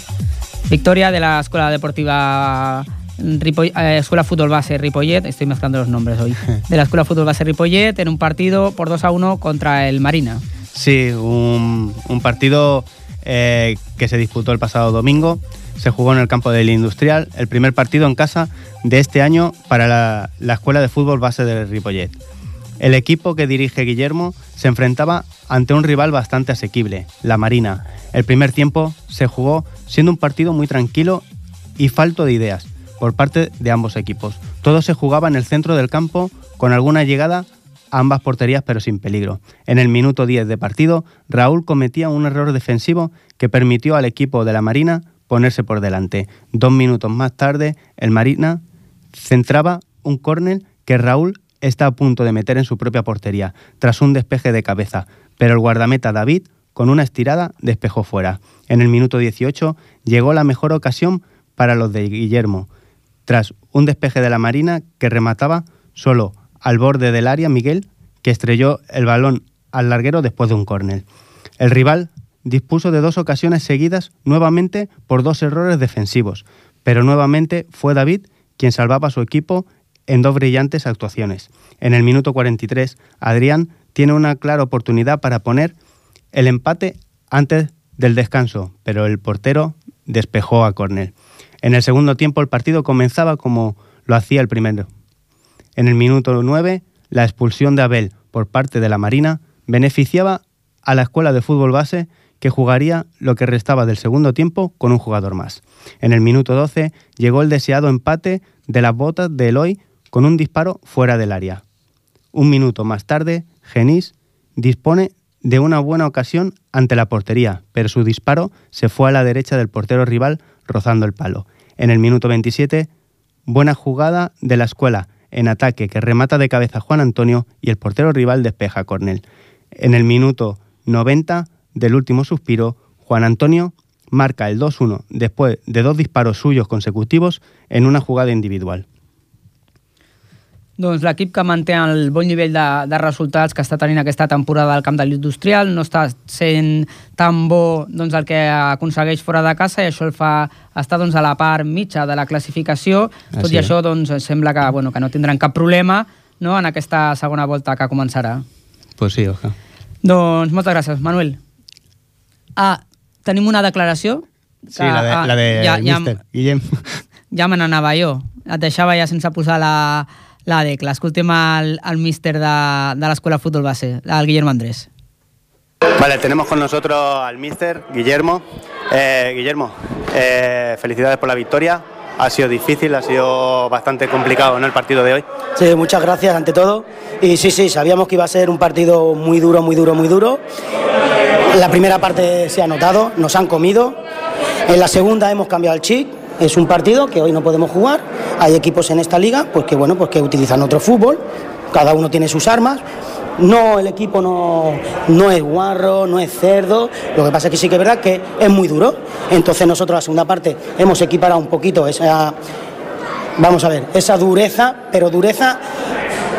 Victoria de la Escuela Deportiva Ripoll- eh, Escuela Fútbol Base Ripollet, estoy mezclando los nombres hoy, [LAUGHS] de la Escuela Fútbol Base Ripollet en un partido por 2 a 1 contra el Marina. Sí, un, un partido eh, que se disputó el pasado domingo. Se jugó en el campo del Industrial, el primer partido en casa de este año para la, la Escuela de Fútbol Base de Ripollet. El equipo que dirige Guillermo se enfrentaba ante un rival bastante asequible, la Marina. El primer tiempo se jugó siendo un partido muy tranquilo y falto de ideas por parte de ambos equipos. Todo se jugaba en el centro del campo con alguna llegada a ambas porterías pero sin peligro. En el minuto 10 de partido, Raúl cometía un error defensivo que permitió al equipo de la Marina ponerse por delante. Dos minutos más tarde, el Marina centraba un córner que Raúl está a punto de meter en su propia portería, tras un despeje de cabeza, pero el guardameta David, con una estirada, despejó fuera. En el minuto 18 llegó la mejor ocasión para los de Guillermo, tras un despeje de la Marina que remataba solo al borde del área Miguel, que estrelló el balón al larguero después de un córner. El rival dispuso de dos ocasiones seguidas nuevamente por dos errores defensivos, pero nuevamente fue David quien salvaba a su equipo en dos brillantes actuaciones. En el minuto 43, Adrián tiene una clara oportunidad para poner el empate antes del descanso, pero el portero despejó a córner. En el segundo tiempo el partido comenzaba como lo hacía el primero. En el minuto 9, la expulsión de Abel por parte de la Marina beneficiaba a la escuela de fútbol base que jugaría lo que restaba del segundo tiempo con un jugador más. En el minuto 12 llegó el deseado empate de las botas de Eloy con un disparo fuera del área. Un minuto más tarde, Genís dispone de una buena ocasión ante la portería, pero su disparo se fue a la derecha del portero rival rozando el palo. En el minuto 27, buena jugada de la escuela en ataque que remata de cabeza Juan Antonio y el portero rival despeja a Cornell. En el minuto 90 del último suspiro, Juan Antonio marca el 2-1 después de dos disparos suyos consecutivos en una jugada individual. Doncs l'equip que manté el bon nivell de, de resultats que està tenint aquesta temporada al camp de l'industrial no està sent tan bo doncs, el que aconsegueix fora de casa i això el fa estar doncs, a la part mitja de la classificació. Tot Així i això doncs, sembla que, bueno, que no tindran cap problema no, en aquesta segona volta que començarà. Pues sí, Oscar. Doncs moltes gràcies, Manuel. Ah, tenim una declaració? Sí, la de, ah, la de ja, ja, Mister Guillem. [LAUGHS] ja me n'anava jo. Et deixava ja sense posar la, la decla. Escoltem el, el míster de, de l'Escola Futbol Base, el Guillermo Andrés. Vale, tenemos con nosotros al mister Guillermo. Eh, Guillermo, eh, felicidades por la victoria. Ha sido difícil, ha sido bastante complicado ¿no? el partido de hoy. Sí, muchas gracias ante todo. Y sí, sí, sabíamos que iba a ser un partido muy duro, muy duro, muy duro. La primera parte se ha notado, nos han comido. En la segunda hemos cambiado el chip. Es un partido que hoy no podemos jugar. Hay equipos en esta liga pues que, bueno, pues que utilizan otro fútbol. Cada uno tiene sus armas. No, el equipo no, no es guarro, no es cerdo. Lo que pasa es que sí que es verdad que es muy duro. Entonces nosotros la segunda parte hemos equiparado un poquito esa, vamos a ver, esa dureza, pero dureza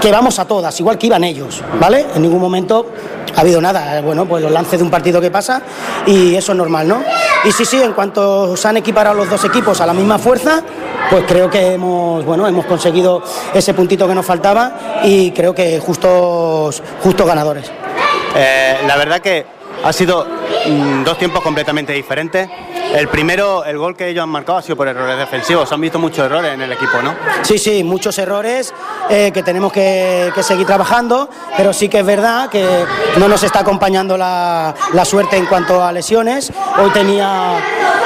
que vamos a todas, igual que iban ellos, ¿vale? En ningún momento ha habido nada, eh, bueno, pues los lances de un partido que pasa y eso es normal, ¿no? Y sí, sí, en cuanto se han equiparado los dos equipos a la misma fuerza, pues creo que hemos, bueno, hemos conseguido ese puntito que nos faltaba y creo que justos, justos ganadores. Eh, la verdad que ha sido dos tiempos completamente diferentes. El primero, el gol que ellos han marcado ha sido por errores defensivos. Han visto muchos errores en el equipo, ¿no? Sí, sí, muchos errores eh, que tenemos que, seguir trabajando, pero sí que es verdad que no nos está acompañando la, la suerte en cuanto a lesiones. Hoy tenía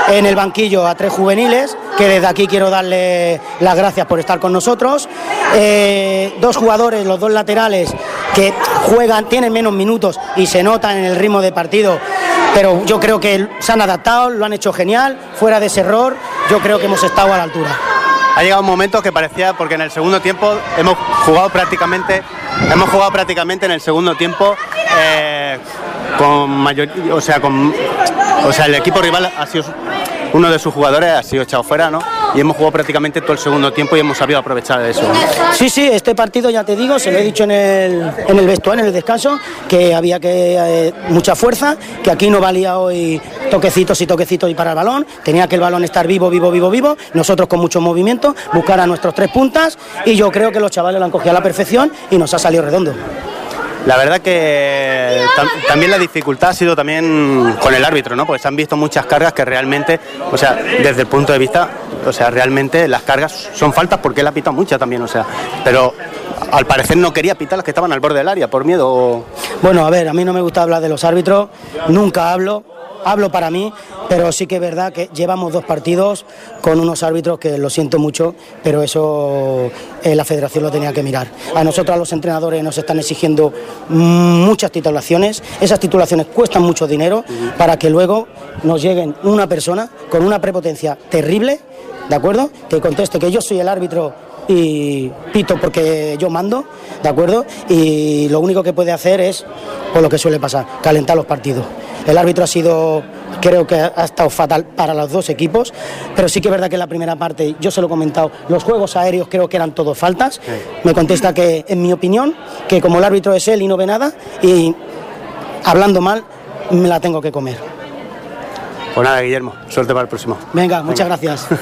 en el banquillo a tres juveniles, que desde aquí quiero darle las gracias por estar con nosotros. Eh, dos jugadores, los dos laterales, que juegan, tienen menos minutos y se notan en el ritmo de partido, pero yo creo que se han adaptado, lo han hecho genial, fuera de ese error, yo creo que hemos estado a la altura. Ha llegado un momento que parecía, porque en el segundo tiempo hemos jugado prácticamente, hemos jugado prácticamente en el segundo tiempo eh, con mayor, o sea, con, o sea, el equipo rival ha sido uno de sus jugadores ha sido echado fuera, ¿no? Y hemos jugado prácticamente todo el segundo tiempo y hemos sabido aprovechar de eso. Sí, sí, este partido ya te digo, se lo he dicho en el, en el vestuario, en el descanso, que había que eh, mucha fuerza, que aquí no valía hoy toquecitos y toquecitos y para el balón, tenía que el balón estar vivo, vivo, vivo, vivo, nosotros con mucho movimiento, buscar a nuestros tres puntas y yo creo que los chavales lo han cogido a la perfección y nos ha salido redondo. La verdad que tam- también la dificultad ha sido también con el árbitro, ¿no? Porque se han visto muchas cargas que realmente, o sea, desde el punto de vista, o sea, realmente las cargas son faltas porque él ha pitado muchas también, o sea, pero al parecer no quería pitar las que estaban al borde del área por miedo. Bueno, a ver, a mí no me gusta hablar de los árbitros, nunca hablo, hablo para mí, pero sí que es verdad que llevamos dos partidos con unos árbitros que lo siento mucho, pero eso eh, la federación lo tenía que mirar. A nosotros, a los entrenadores, nos están exigiendo muchas titulaciones, esas titulaciones cuestan mucho dinero para que luego nos lleguen una persona con una prepotencia terrible, ¿de acuerdo? Que conteste que yo soy el árbitro y pito porque yo mando, ¿de acuerdo? Y lo único que puede hacer es, por lo que suele pasar, calentar los partidos. El árbitro ha sido, creo que ha estado fatal para los dos equipos, pero sí que es verdad que en la primera parte, yo se lo he comentado, los juegos aéreos creo que eran todos faltas. Me contesta que, en mi opinión, que como el árbitro es él y no ve nada, y hablando mal, me la tengo que comer. Pues nada, Guillermo, suerte para el próximo. Venga, muchas gracias. [LAUGHS]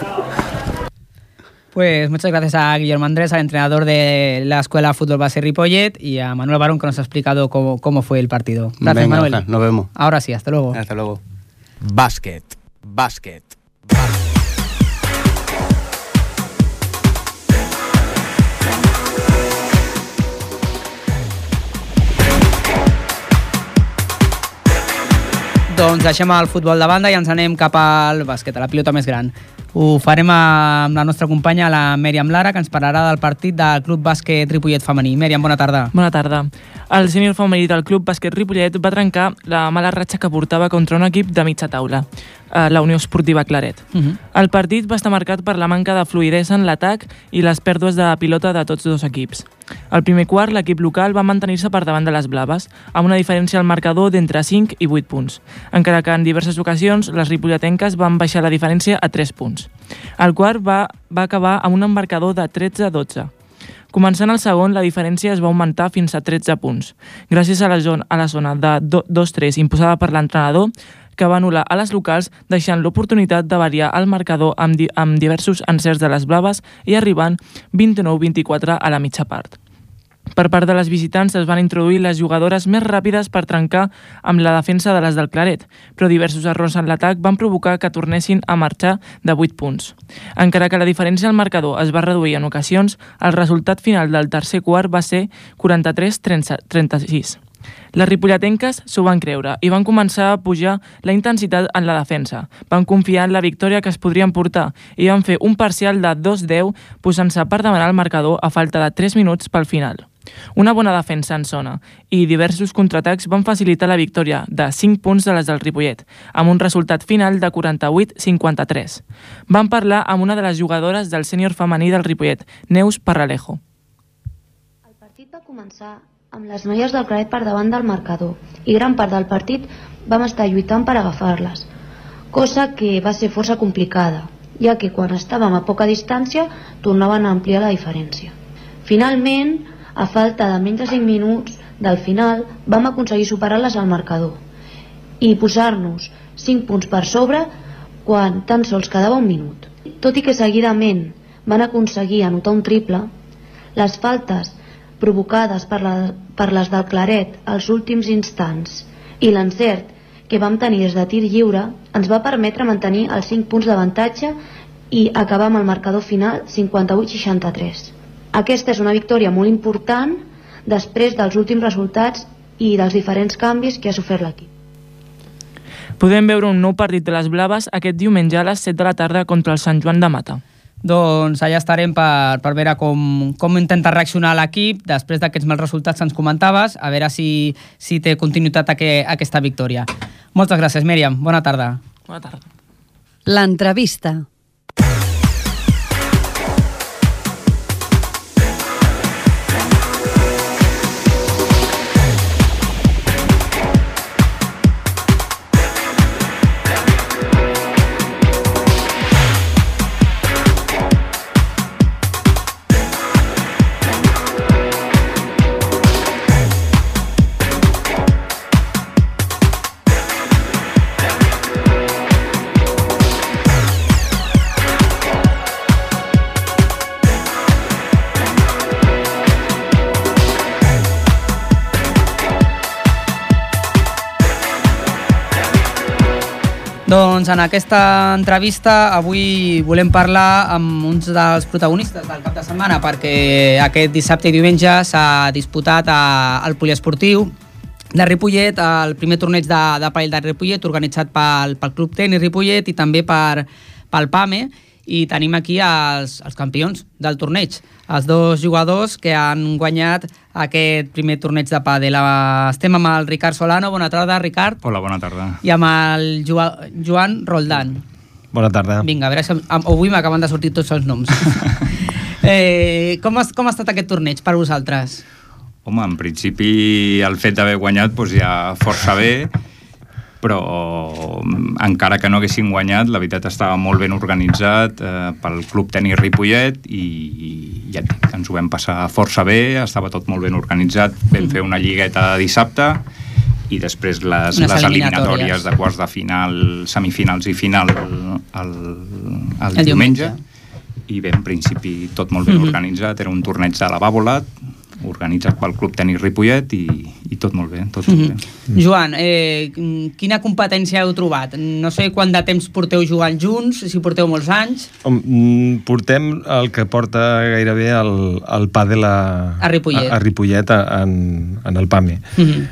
Pues muchas gracias a Guillermo Andrés, al entrenador de la Escuela Fútbol Base Ripollet, y a Manuel Barón, que nos ha explicado cómo, cómo fue el partido. Gracias, Venga, Manuel. Nos vemos. Ahora sí, hasta luego. Hasta luego. Bàsquet, bàsquet. Doncs deixem el futbol de banda i ens anem cap al bàsquet, a la pilota més gran. Ho farem amb la nostra companya, la Mèriam Lara, que ens parlarà del partit del Club Bàsquet Ripollet femení. Mèriam, bona tarda. Bona tarda. El sènior femení del Club Bàsquet Ripollet va trencar la mala ratxa que portava contra un equip de mitja taula, eh, la Unió Esportiva Claret. Uh -huh. El partit va estar marcat per la manca de fluidesa en l'atac i les pèrdues de pilota de tots dos equips. Al primer quart, l'equip local va mantenir-se per davant de les blaves, amb una diferència al marcador d'entre 5 i 8 punts, encara que en diverses ocasions les ripolletenques van baixar la diferència a 3 punts. El quart va, va acabar amb un embarcador de 13-12. Començant el segon, la diferència es va augmentar fins a 13 punts, gràcies a la zona, a la zona de do- 2-3 imposada per l'entrenador, que va anul·lar a les locals, deixant l'oportunitat de variar el marcador amb, di amb diversos encerts de les blaves i arribant 29-24 a la mitja part. Per part de les visitants es van introduir les jugadores més ràpides per trencar amb la defensa de les del Claret, però diversos errors en l'atac van provocar que tornessin a marxar de 8 punts. Encara que la diferència al marcador es va reduir en ocasions, el resultat final del tercer quart va ser 43-36. Les ripolletenques s'ho van creure i van començar a pujar la intensitat en la defensa. Van confiar en la victòria que es podrien portar i van fer un parcial de 2-10 posant-se per demanar el marcador a falta de 3 minuts pel final. Una bona defensa en zona i diversos contraatacs van facilitar la victòria de 5 punts de les del Ripollet, amb un resultat final de 48-53. Van parlar amb una de les jugadores del sènior femení del Ripollet, Neus Parralejo. El partit va començar amb les noies del Claret per davant del marcador i gran part del partit vam estar lluitant per agafar-les, cosa que va ser força complicada, ja que quan estàvem a poca distància tornaven a ampliar la diferència. Finalment, a falta de menys de 5 minuts del final, vam aconseguir superar-les al marcador i posar-nos 5 punts per sobre quan tan sols quedava un minut. Tot i que seguidament van aconseguir anotar un triple, les faltes provocades per, la, per les del Claret als últims instants i l'encert que vam tenir des de tir lliure ens va permetre mantenir els 5 punts d'avantatge i acabar amb el marcador final 58-63. Aquesta és una victòria molt important després dels últims resultats i dels diferents canvis que ha sofert l'equip. Podem veure un nou partit de les Blaves aquest diumenge a les 7 de la tarda contra el Sant Joan de Mata. Doncs allà estarem per, per veure com, com intenta reaccionar l'equip després d'aquests mals resultats que ens comentaves, a veure si, si té continuïtat aqu aquesta victòria. Moltes gràcies, Mèriam. Bona tarda. Bona tarda. L'entrevista. Doncs en aquesta entrevista avui volem parlar amb uns dels protagonistes del cap de setmana perquè aquest dissabte i diumenge s'ha disputat al poliesportiu de Ripollet, el primer torneig de, de parell de Ripollet organitzat pel, pel Club Tenis Ripollet i també per, pel PAME i tenim aquí els, els campions del torneig, els dos jugadors que han guanyat aquest primer torneig de pàdel. Estem amb el Ricard Solano, bona tarda, Ricard, Hola, bona tarda. i amb el Joa, Joan Roldán. Bona tarda. Vinga, a veure si avui m'acaben de sortir tots els noms. [LAUGHS] eh, com, ha, com ha estat aquest torneig per vosaltres? Home, en principi el fet d'haver guanyat doncs, ja força bé, però mm, encara que no haguessin guanyat, la veritat estava molt ben organitzat eh, pel Club Tenis Ripollet i, i ja et dic, ens ho vam passar força bé, estava tot molt ben organitzat, vam fer una lligueta dissabte i després les, Unes les eliminatòries. de quarts de final, semifinals i final el, el, el, El diumenge. i bé, en principi tot molt ben Mhm. organitzat, era un torneig de la Bàbola organitzat pel Club Tenis Ripollet i, i tot molt bé, tot molt bé. Joan, eh, quina competència heu trobat? No sé quant de temps porteu jugant junts, si porteu molts anys. Mm, Portem el que porta gairebé el, el pàdel a, A Ripollet. a, a Ripollet a, en, en el PAME, Mhm.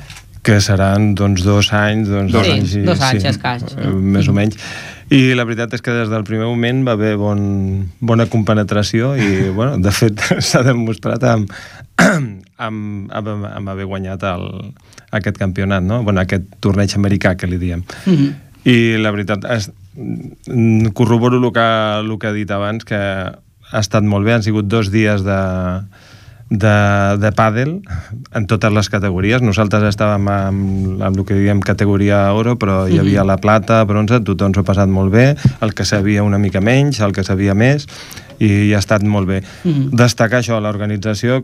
que seran doncs, dos anys, doncs, Dos dos anys, i- dos anys, escàs. eh, més o menys. I la veritat és que des del primer moment va haver bon, bona compenetració i, [LAUGHS] bueno, de fet, [LAUGHS] s'ha demostrat amb, [CLEARS THROAT] amb, amb, amb haver guanyat el, aquest campionat, no? bueno, aquest torneig americà que li diem. Mhm. I la veritat, és, mm, corroboro el que, el que he dit abans, que ha estat molt bé, han sigut dos dies de, de, de pàdel en totes les categories. Nosaltres estàvem amb, amb el que diem categoria oro, però hi havia Mhm. la plata, bronze, tothom s'ho ha passat molt bé, el que sabia una mica menys, el que sabia més, i ha estat molt bé. Mhm. Destacar això, l'organització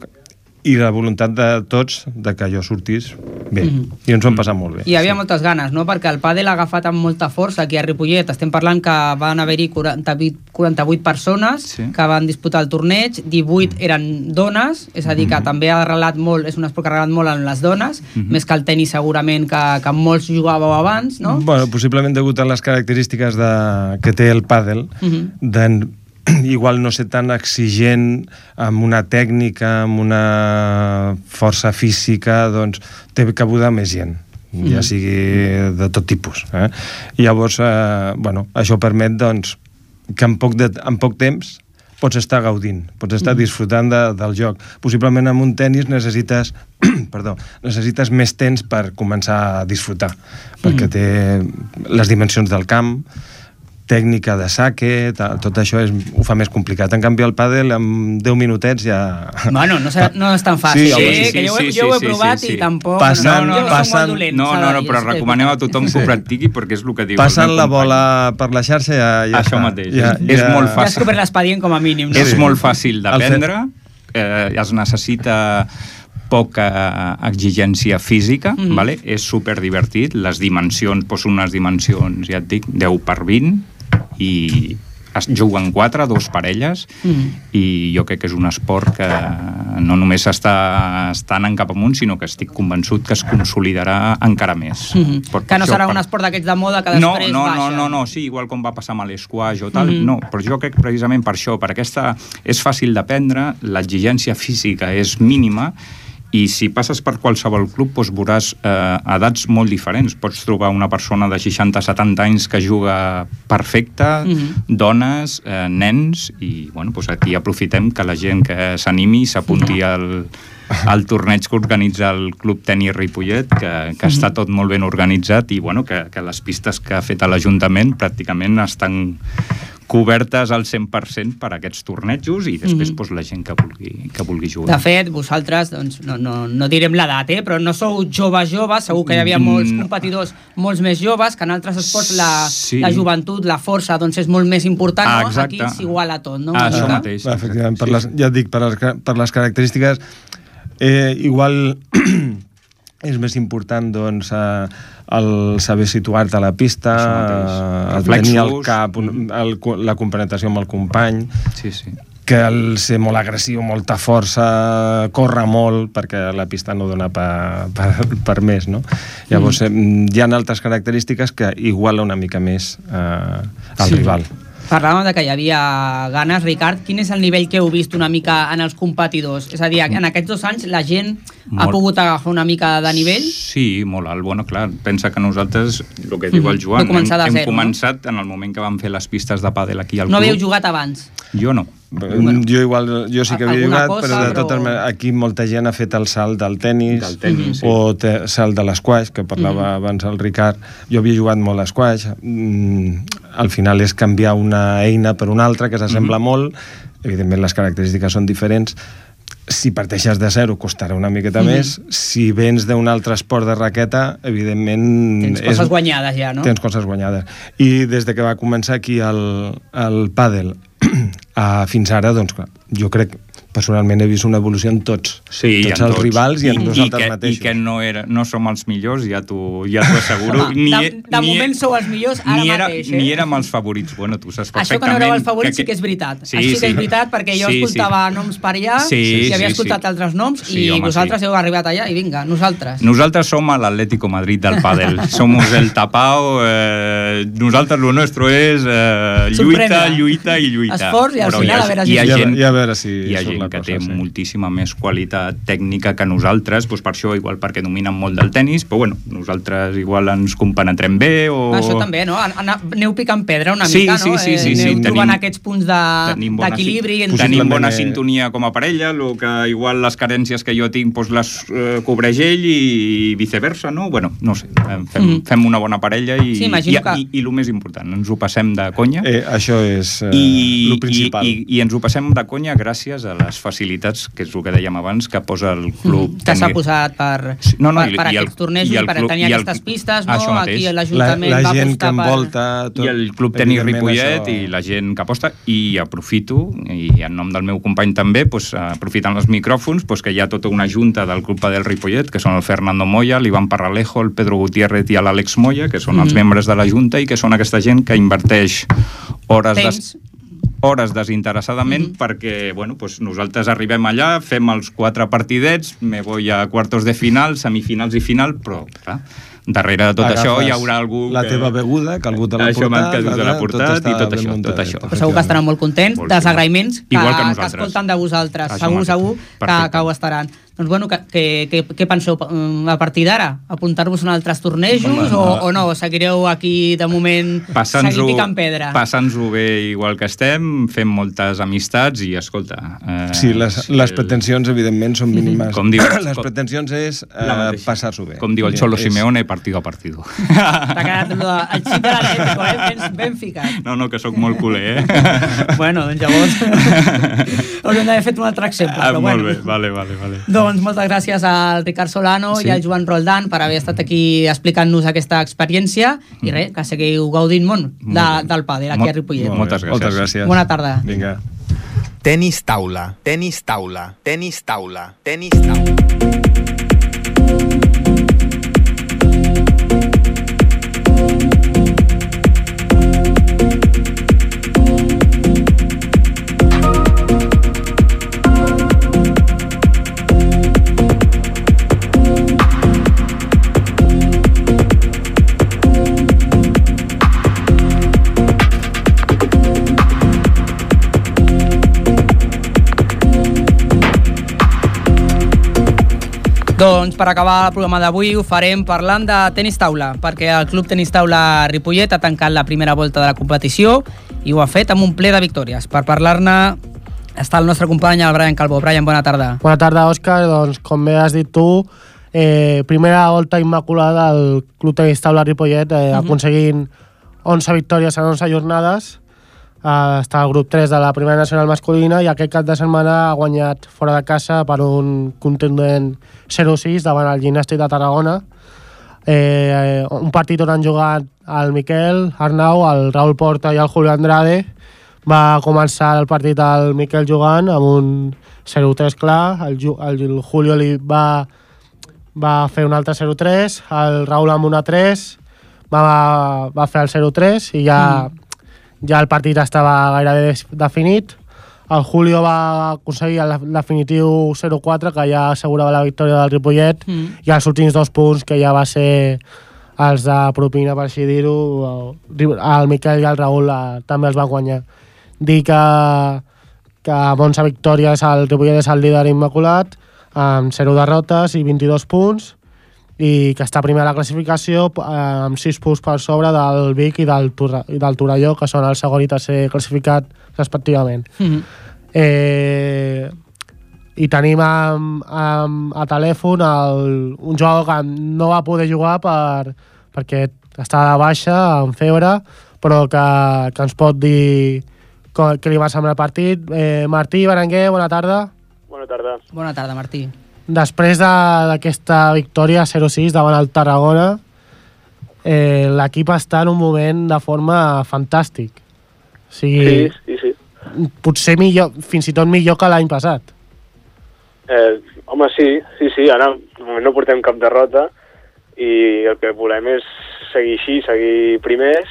i la voluntat de tots de que allò sortís bé. Mhm. I ens ho hem passat molt bé. Hi havia moltes ganes, no? Perquè el pàdel ha agafat amb molta força aquí a Ripollet. Estem parlant que van haver-hi 48, 48 persones Sí. que van disputar el torneig, 18 eren dones, és a dir, que també ha arrelat molt, és un esport que ha arrelat molt en les dones, Mhm. més que el tenis segurament que, que molts jugàveu abans, no? Bueno, possiblement degut a les característiques de, que té el pàdel, Mhm. de [CLEARS THROAT] igual no ser tan exigent amb una tècnica, amb una força física, doncs té cabuda més gent ja Mhm. sigui de tot tipus. Eh? I llavors, eh, bueno, això permet doncs, que en poc, de, en poc temps pots estar gaudint, pots estar Mhm. disfrutant de, del joc. Possiblement amb un tennis necessites, [CLEARS THROAT] perdó, necessites més temps per començar a disfrutar, perquè Mhm. té les dimensions del camp, tècnica de saque, ta- tot això és, ho fa més complicat. En canvi, el pàdel, en 10 minutets ja... Bueno, no, serà, no és tan fàcil, Sí, eh? home, sí, que jo, ho he- sí, jo ho he sí, provat sí, sí. i tampoc... Passen- no, no, passen- soc molt dolent, No, no, no, però és recomaneu a tothom que ho practiqui perquè és el que diu meu la bola per la xarxa ja, ja Això està. mateix. Ja, És ja... molt Ja has fàcil. cobert l'expedient com a mínim, no? És molt fàcil d'aprendre, eh, es necessita poca exigència física, Mhm. vale? és super divertit, les dimensions, doncs unes dimensions, ja et dic, 10 per 20, i es juguen quatre, dos parelles, Mhm. i jo crec que és un esport que no només està, està anant cap amunt, sinó que estic convençut que es consolidarà encara més. Mhm. Per- Que no per serà això, un per- esport d'aquests de moda que no, després no, baixa. no, no, no, sí, igual com va passar amb l'esquash o tal, Mhm. no, però jo crec precisament per això, per aquesta és fàcil d'aprendre, l'exigència física és mínima i si passes per qualsevol club doncs veuràs eh, edats molt diferents. Pots trobar una persona de 60-70 anys que juga perfecte, Mhm. dones, eh, nens, i bueno, doncs aquí aprofitem que la gent que s'animi s'apunti al, al torneig que organitza el Club Tenis Ripollet, que, que està tot molt ben organitzat i bueno, que, que les pistes que ha fet l'Ajuntament pràcticament estan cobertes al 100% per a aquests tornejos i després Mhm. doncs, la gent que vulgui, que vulgui jugar. De fet, vosaltres, doncs, no, no, no direm l'edat, eh? però no sou joves joves, segur que hi havia molts Mm. competidors molts més joves, que en altres esports la, Sí. la joventut, la força, doncs és molt més important, Ah, no? Aquí s'iguala tot, no? Ah, això mica. mateix. Efectivament, per les, ja et dic, per les, per les característiques, eh, igual [CLEARS THROAT] és més important doncs, eh, el saber situar-te a la pista, eh, el tenir el cap, el, la compenetració amb el company, sí, sí. que el ser molt agressiu, molta força, córrer molt, perquè la pista no dona per, per, per més, no? Llavors, mm. hi ha altres característiques que iguala una mica més eh, el Sí. rival. Parlàvem de que hi havia ganes, Ricard. Quin és el nivell que heu vist una mica en els competidors? És a dir, en aquests dos anys la gent ha Molt. pogut agafar una mica de nivell? Sí, molt alt. Bueno, clar, pensa que nosaltres, el que diu el. Joan, hem, hem zero, no? començat en el moment que vam fer les pistes de pàdel aquí al No club. havíeu jugat abans? Jo no. Bueno, jo igual, jo sí que havia jugat, cosa, però de però- totes maneres aquí molta gent ha fet el salt del tennis, Del tennis, sí. o te, salt de l'esquaix, que parlava abans el Ricard. Jo havia jugat molt a esquaix. Mm, al final és canviar una eina per una altra, que s'assembla molt. Evidentment les característiques són diferents. Si parteixes de zero costarà una miqueta Mhm. més. Si vens d'un altre esport de raqueta, evidentment... Tens coses guanyades ja, no? Tens coses guanyades. I des de que va començar aquí el, el pàdel a, [CLEARS THROAT] fins ara, doncs clar, jo crec personalment he vist una evolució en tots, Sí, tots en els rivals i en I nosaltres que, mateixos. I que no, era, no som els millors, ja t'ho ja asseguro. Home, ni, de, de ni, moment sou els millors ara ni, era, mateix, eh? ni érem els favorits. Bueno, tu saps Això que no perfectament... éreu els favorits sí que és veritat. Sí, Així que sí. és veritat, perquè jo Sí, escoltava noms per allà, Sí, i havia sí, escoltat sí. altres noms, Sí, i home, vosaltres sí. heu arribat allà, i vinga, nosaltres. Nosaltres som l'Atlético Madrid del pàdel. [LAUGHS] Somos el tapao. Eh, nosaltres lo nuestro és eh, lluita, lluita i lluita. Esforç i al Però final hi ha, a veure hi ha si- gent, I a veure si hi ha gent que cosa, té sí. moltíssima més qualitat tècnica que nosaltres, doncs per això, igual perquè dominen molt del tennis, però bueno, nosaltres igual ens compenetrem bé o... Això també, no? Aneu picant pedra una Sí, mica, sí, no? sí, sí, Eh, sí, Aneu tenim- trobant aquests punts de- tenim bona, d'equilibri. si- entre- tenim bona sintonia com a parella, lo que igual les carències que jo tinc doncs les eh, cobreix ell i viceversa, no? Bueno, no sé, fem, Mhm. fem una bona parella i, Sí, i, que- i, i el més important, ens ho passem de conya. Eh, això és eh, I, lo principal. I, i, I ens ho passem de conya gràcies a les facilitats, que és el que dèiem abans, que posa el club. que s'ha tenir- posat per, no, no, per, i- per i el- aquests tornejos i i, el per club- tenir i el- aquestes pistes, no? Això mateix. Aquí l'Ajuntament la, la va gent que apostar envolta tot, I el Club Tenis evidentment, Ripollet això- i la gent que aposta i aprofito, i en nom del meu company també, pues, aprofitant els micròfons, pues, que hi ha tota una junta del Club del Ripollet, que són el Fernando Moya, l'Ivan Parralejo, el Pedro Gutiérrez i l'Àlex Moya, que són els Mhm. membres de la junta i que són aquesta gent que inverteix hores Temps. des, hores desinteressadament perquè bueno, pues nosaltres arribem allà, fem els quatre partidets, me voy a quartos de final, semifinals i final, però clar, darrere de tot això hi haurà algú la que... teva beguda, que algú te l'ha portat, que algú te l'ha tot portat està i tot això, tot muntadet, això. Però segur que estaran molt contents Molt dels agraïments que, Igual que que escolten de vosaltres. Això segur, mateix. segur que, que ho estaran. Doncs bueno, que, que, que, què penseu mm, a partir d'ara? Apuntar-vos en altres tornejos Home, o, no. o no? Seguireu aquí de moment Passant-nos-ho seguir picant pedra? passant bé igual que estem, fem moltes amistats i, escolta... Eh, Sí, les, les pretensions, evidentment, són mínimes. Com diu- [CLEARS THROAT] les com- pretensions és eh, passar-s'ho bé. Com diu el Xolo És- Simeone, partido a partido. T'ha quedat el xip de l'Atlético, eh? Ben, ben ficat. No, no, que sóc molt culer, eh? bueno, doncs llavors [LAUGHS] [LAUGHS] hauríem d'haver fet un altre exemple. Ah, però molt bueno. bé, vale, vale, vale. Doncs moltes gràcies al Ricard Solano Sí. i al Joan Roldán per haver estat aquí explicant-nos aquesta experiència i res, que seguiu gaudint molt de, Mm. Del pàdel aquí a Ripollet. Moltes gràcies. Moltes gràcies. Bona tarda. Vinga. Tenis taula, tenis taula, tenis taula, tenis taula. Doncs per acabar el programa d'avui ho farem parlant de tenis taula, perquè el Club Tenis Taula Ripollet ha tancat la primera volta de la competició i ho ha fet amb un ple de victòries. Per parlar-ne està el nostre company, el Brian Calvo. Brian, bona tarda. Bona tarda, Òscar. Doncs, com bé has dit tu, eh, primera volta immaculada del Club Tenis Taula Ripollet, eh, Mhm. aconseguint 11 victòries en 11 jornades. Eh, està al grup 3 de la primera nacional masculina i aquest cap de setmana ha guanyat fora de casa per un contundent 0-6 davant el Gimnàstic de Tarragona. Eh, un partit on han jugat el Miquel Arnau, el Raül Porta i el Julio Andrade. Va començar el partit el Miquel jugant amb un 0-3 clar, el, Ju- el Julio li va, va fer un altre 0-3, el Raül amb una 3 va, va fer el 0-3 i ja, mm. Ja el partit estava gairebé definit. el Julio va aconseguir el definitiu 0-4, que ja assegurava la victòria del Ripollet, Mm. i els últims dos punts, que ja va ser els de propina, per així dir-ho, el el Miquel i el Raül eh, també els van guanyar. Dir que, que amb 11 victòries el Ripollet és el líder immaculat, amb 0 derrotes i 22 punts, i que està primer a la classificació eh, amb 6 punts per sobre del Vic i del, Torre, i del Torelló, que són el segon i tercer classificat respectivament. Mhm. Eh, i tenim amb, amb, a telèfon el, un jugador que no va poder jugar per, perquè està de baixa, amb febre, però que, que ens pot dir què li va semblar el partit. Eh, Martí Berenguer, bona tarda. Bona tarda. Bona tarda, Martí. Després de- d'aquesta victòria 0-6 davant el Tarragona, eh, l'equip està en un moment de forma fantàstic. O sigui, Sí, sí, sí. potser millor, fins i tot millor que l'any passat. Eh, home, sí, sí, sí, ara de no portem cap derrota i el que volem és seguir així, seguir primers,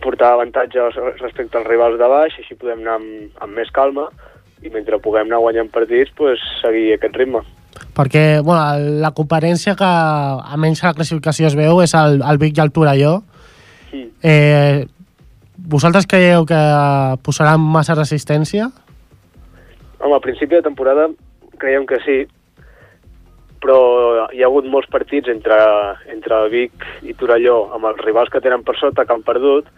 portar avantatge respecte als rivals de baix, així podem anar amb, amb més calma i mentre puguem anar guanyant partits, pues, seguir aquest ritme. Perquè bueno, la competència que almenys a la classificació es veu és el, el Vic i el Torelló. Mm. Eh, vosaltres creieu que posaran massa resistència? Home, al principi de temporada creiem que sí, però hi ha hagut molts partits entre, entre Vic i Torelló amb els rivals que tenen per sota, que han perdut,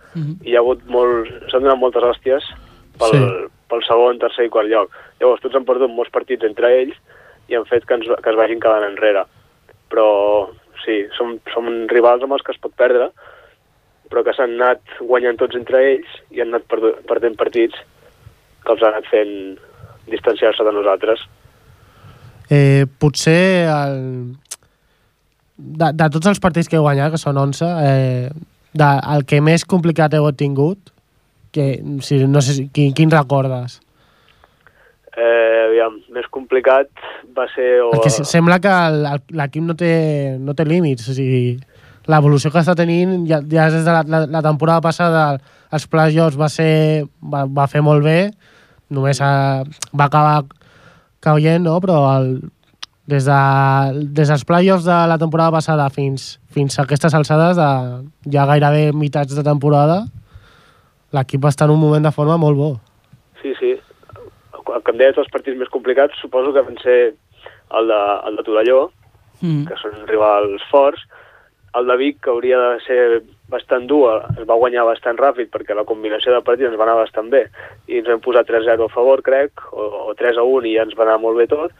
i hi ha hagut molt, s'han donat moltes hòsties pel, Sí. Pel segon, tercer i quart lloc. Llavors tots han perdut molts partits entre ells i han fet que, ens, que es vagin quedant enrere. Però sí, som, som rivals amb els que es pot perdre, però que s'han anat guanyant tots entre ells i han anat perdent partits que els han anat fent distanciar-se de nosaltres. Eh, potser el... de, de tots els partits que heu guanyat, que són 11, eh, de, el que més complicat heu tingut, que, si, no sé, si- quin, quin recordes? Eh, aviam, més complicat va ser... O... Perquè se- sembla que l'equip no, té, no té límits, o sigui, l'evolució que està tenint ja, ja des de la, la, la temporada passada els playoffs va ser va, va fer molt bé només a, va acabar caient, no? però el, des, de, des dels playoffs de la temporada passada fins, fins a aquestes alçades de, ja gairebé mitats de temporada l'equip està en un moment de forma molt bo Sí, sí. El que em deies dels partits més complicats, suposo que van ser el de, el de Torelló, Mm. que són rivals forts, el de Vic, que hauria de ser bastant dur, es va guanyar bastant ràpid perquè la combinació de partits ens va anar bastant bé i ens vam posar 3-0 a favor, crec, o, o 3-1 i ja ens va anar molt bé tot.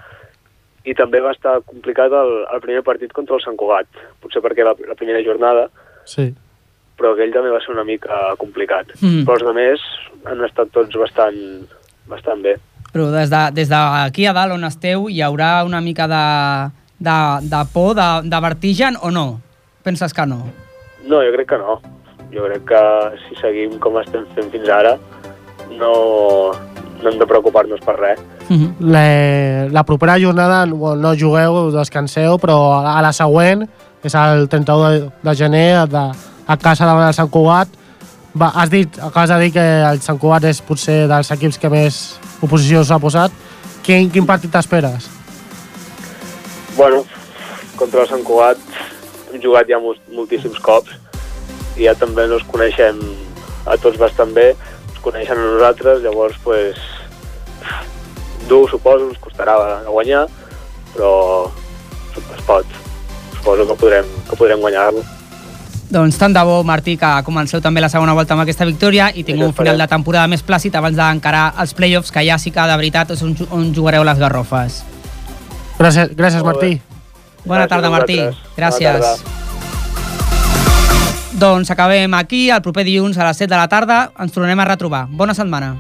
I també va estar complicat el, el primer partit contra el Sant Cugat, potser perquè la, la primera jornada, sí. Però aquell també va ser una mica complicat. Mm. Però els altres han estat tots bastant, bastant bé. Però des d'aquí de, des d'aquí a dalt on esteu hi haurà una mica de, de, de por, de, de vertigen o no? Penses que no? No, jo crec que no. Jo crec que si seguim com estem fent fins ara, no, no hem de preocupar-nos per res. la, la propera jornada no jugueu, descanseu, però a la següent, és el 31 de, de gener, de, a casa davant el Sant Cugat. Va, has dit, acabes de dir que el Sant Cugat és potser dels equips que més oposició s'ha posat. Quin, quin partit t'esperes? Bueno, contra el Sant Cugat hem jugat ja mol- moltíssims cops i ja també ens coneixem a tots bastant bé, ens coneixen a nosaltres, llavors, pues, dur, suposo, ens costarà guanyar, però es pot. Suposo que podrem, que podrem guanyar-lo. Doncs tant de bo, Martí, que comenceu també la segona volta amb aquesta victòria i tingueu un final de temporada més plàcid abans d'encarar els playoffs, que ja sí que de veritat és on, on jugareu les garrofes. Gràcies, gràcies Martí. Bona Gràcies tarda, Martí. Gràcies. Bona Doncs acabem aquí, el proper dilluns a les 7 de la tarda. Ens tornem a retrobar. Bona setmana.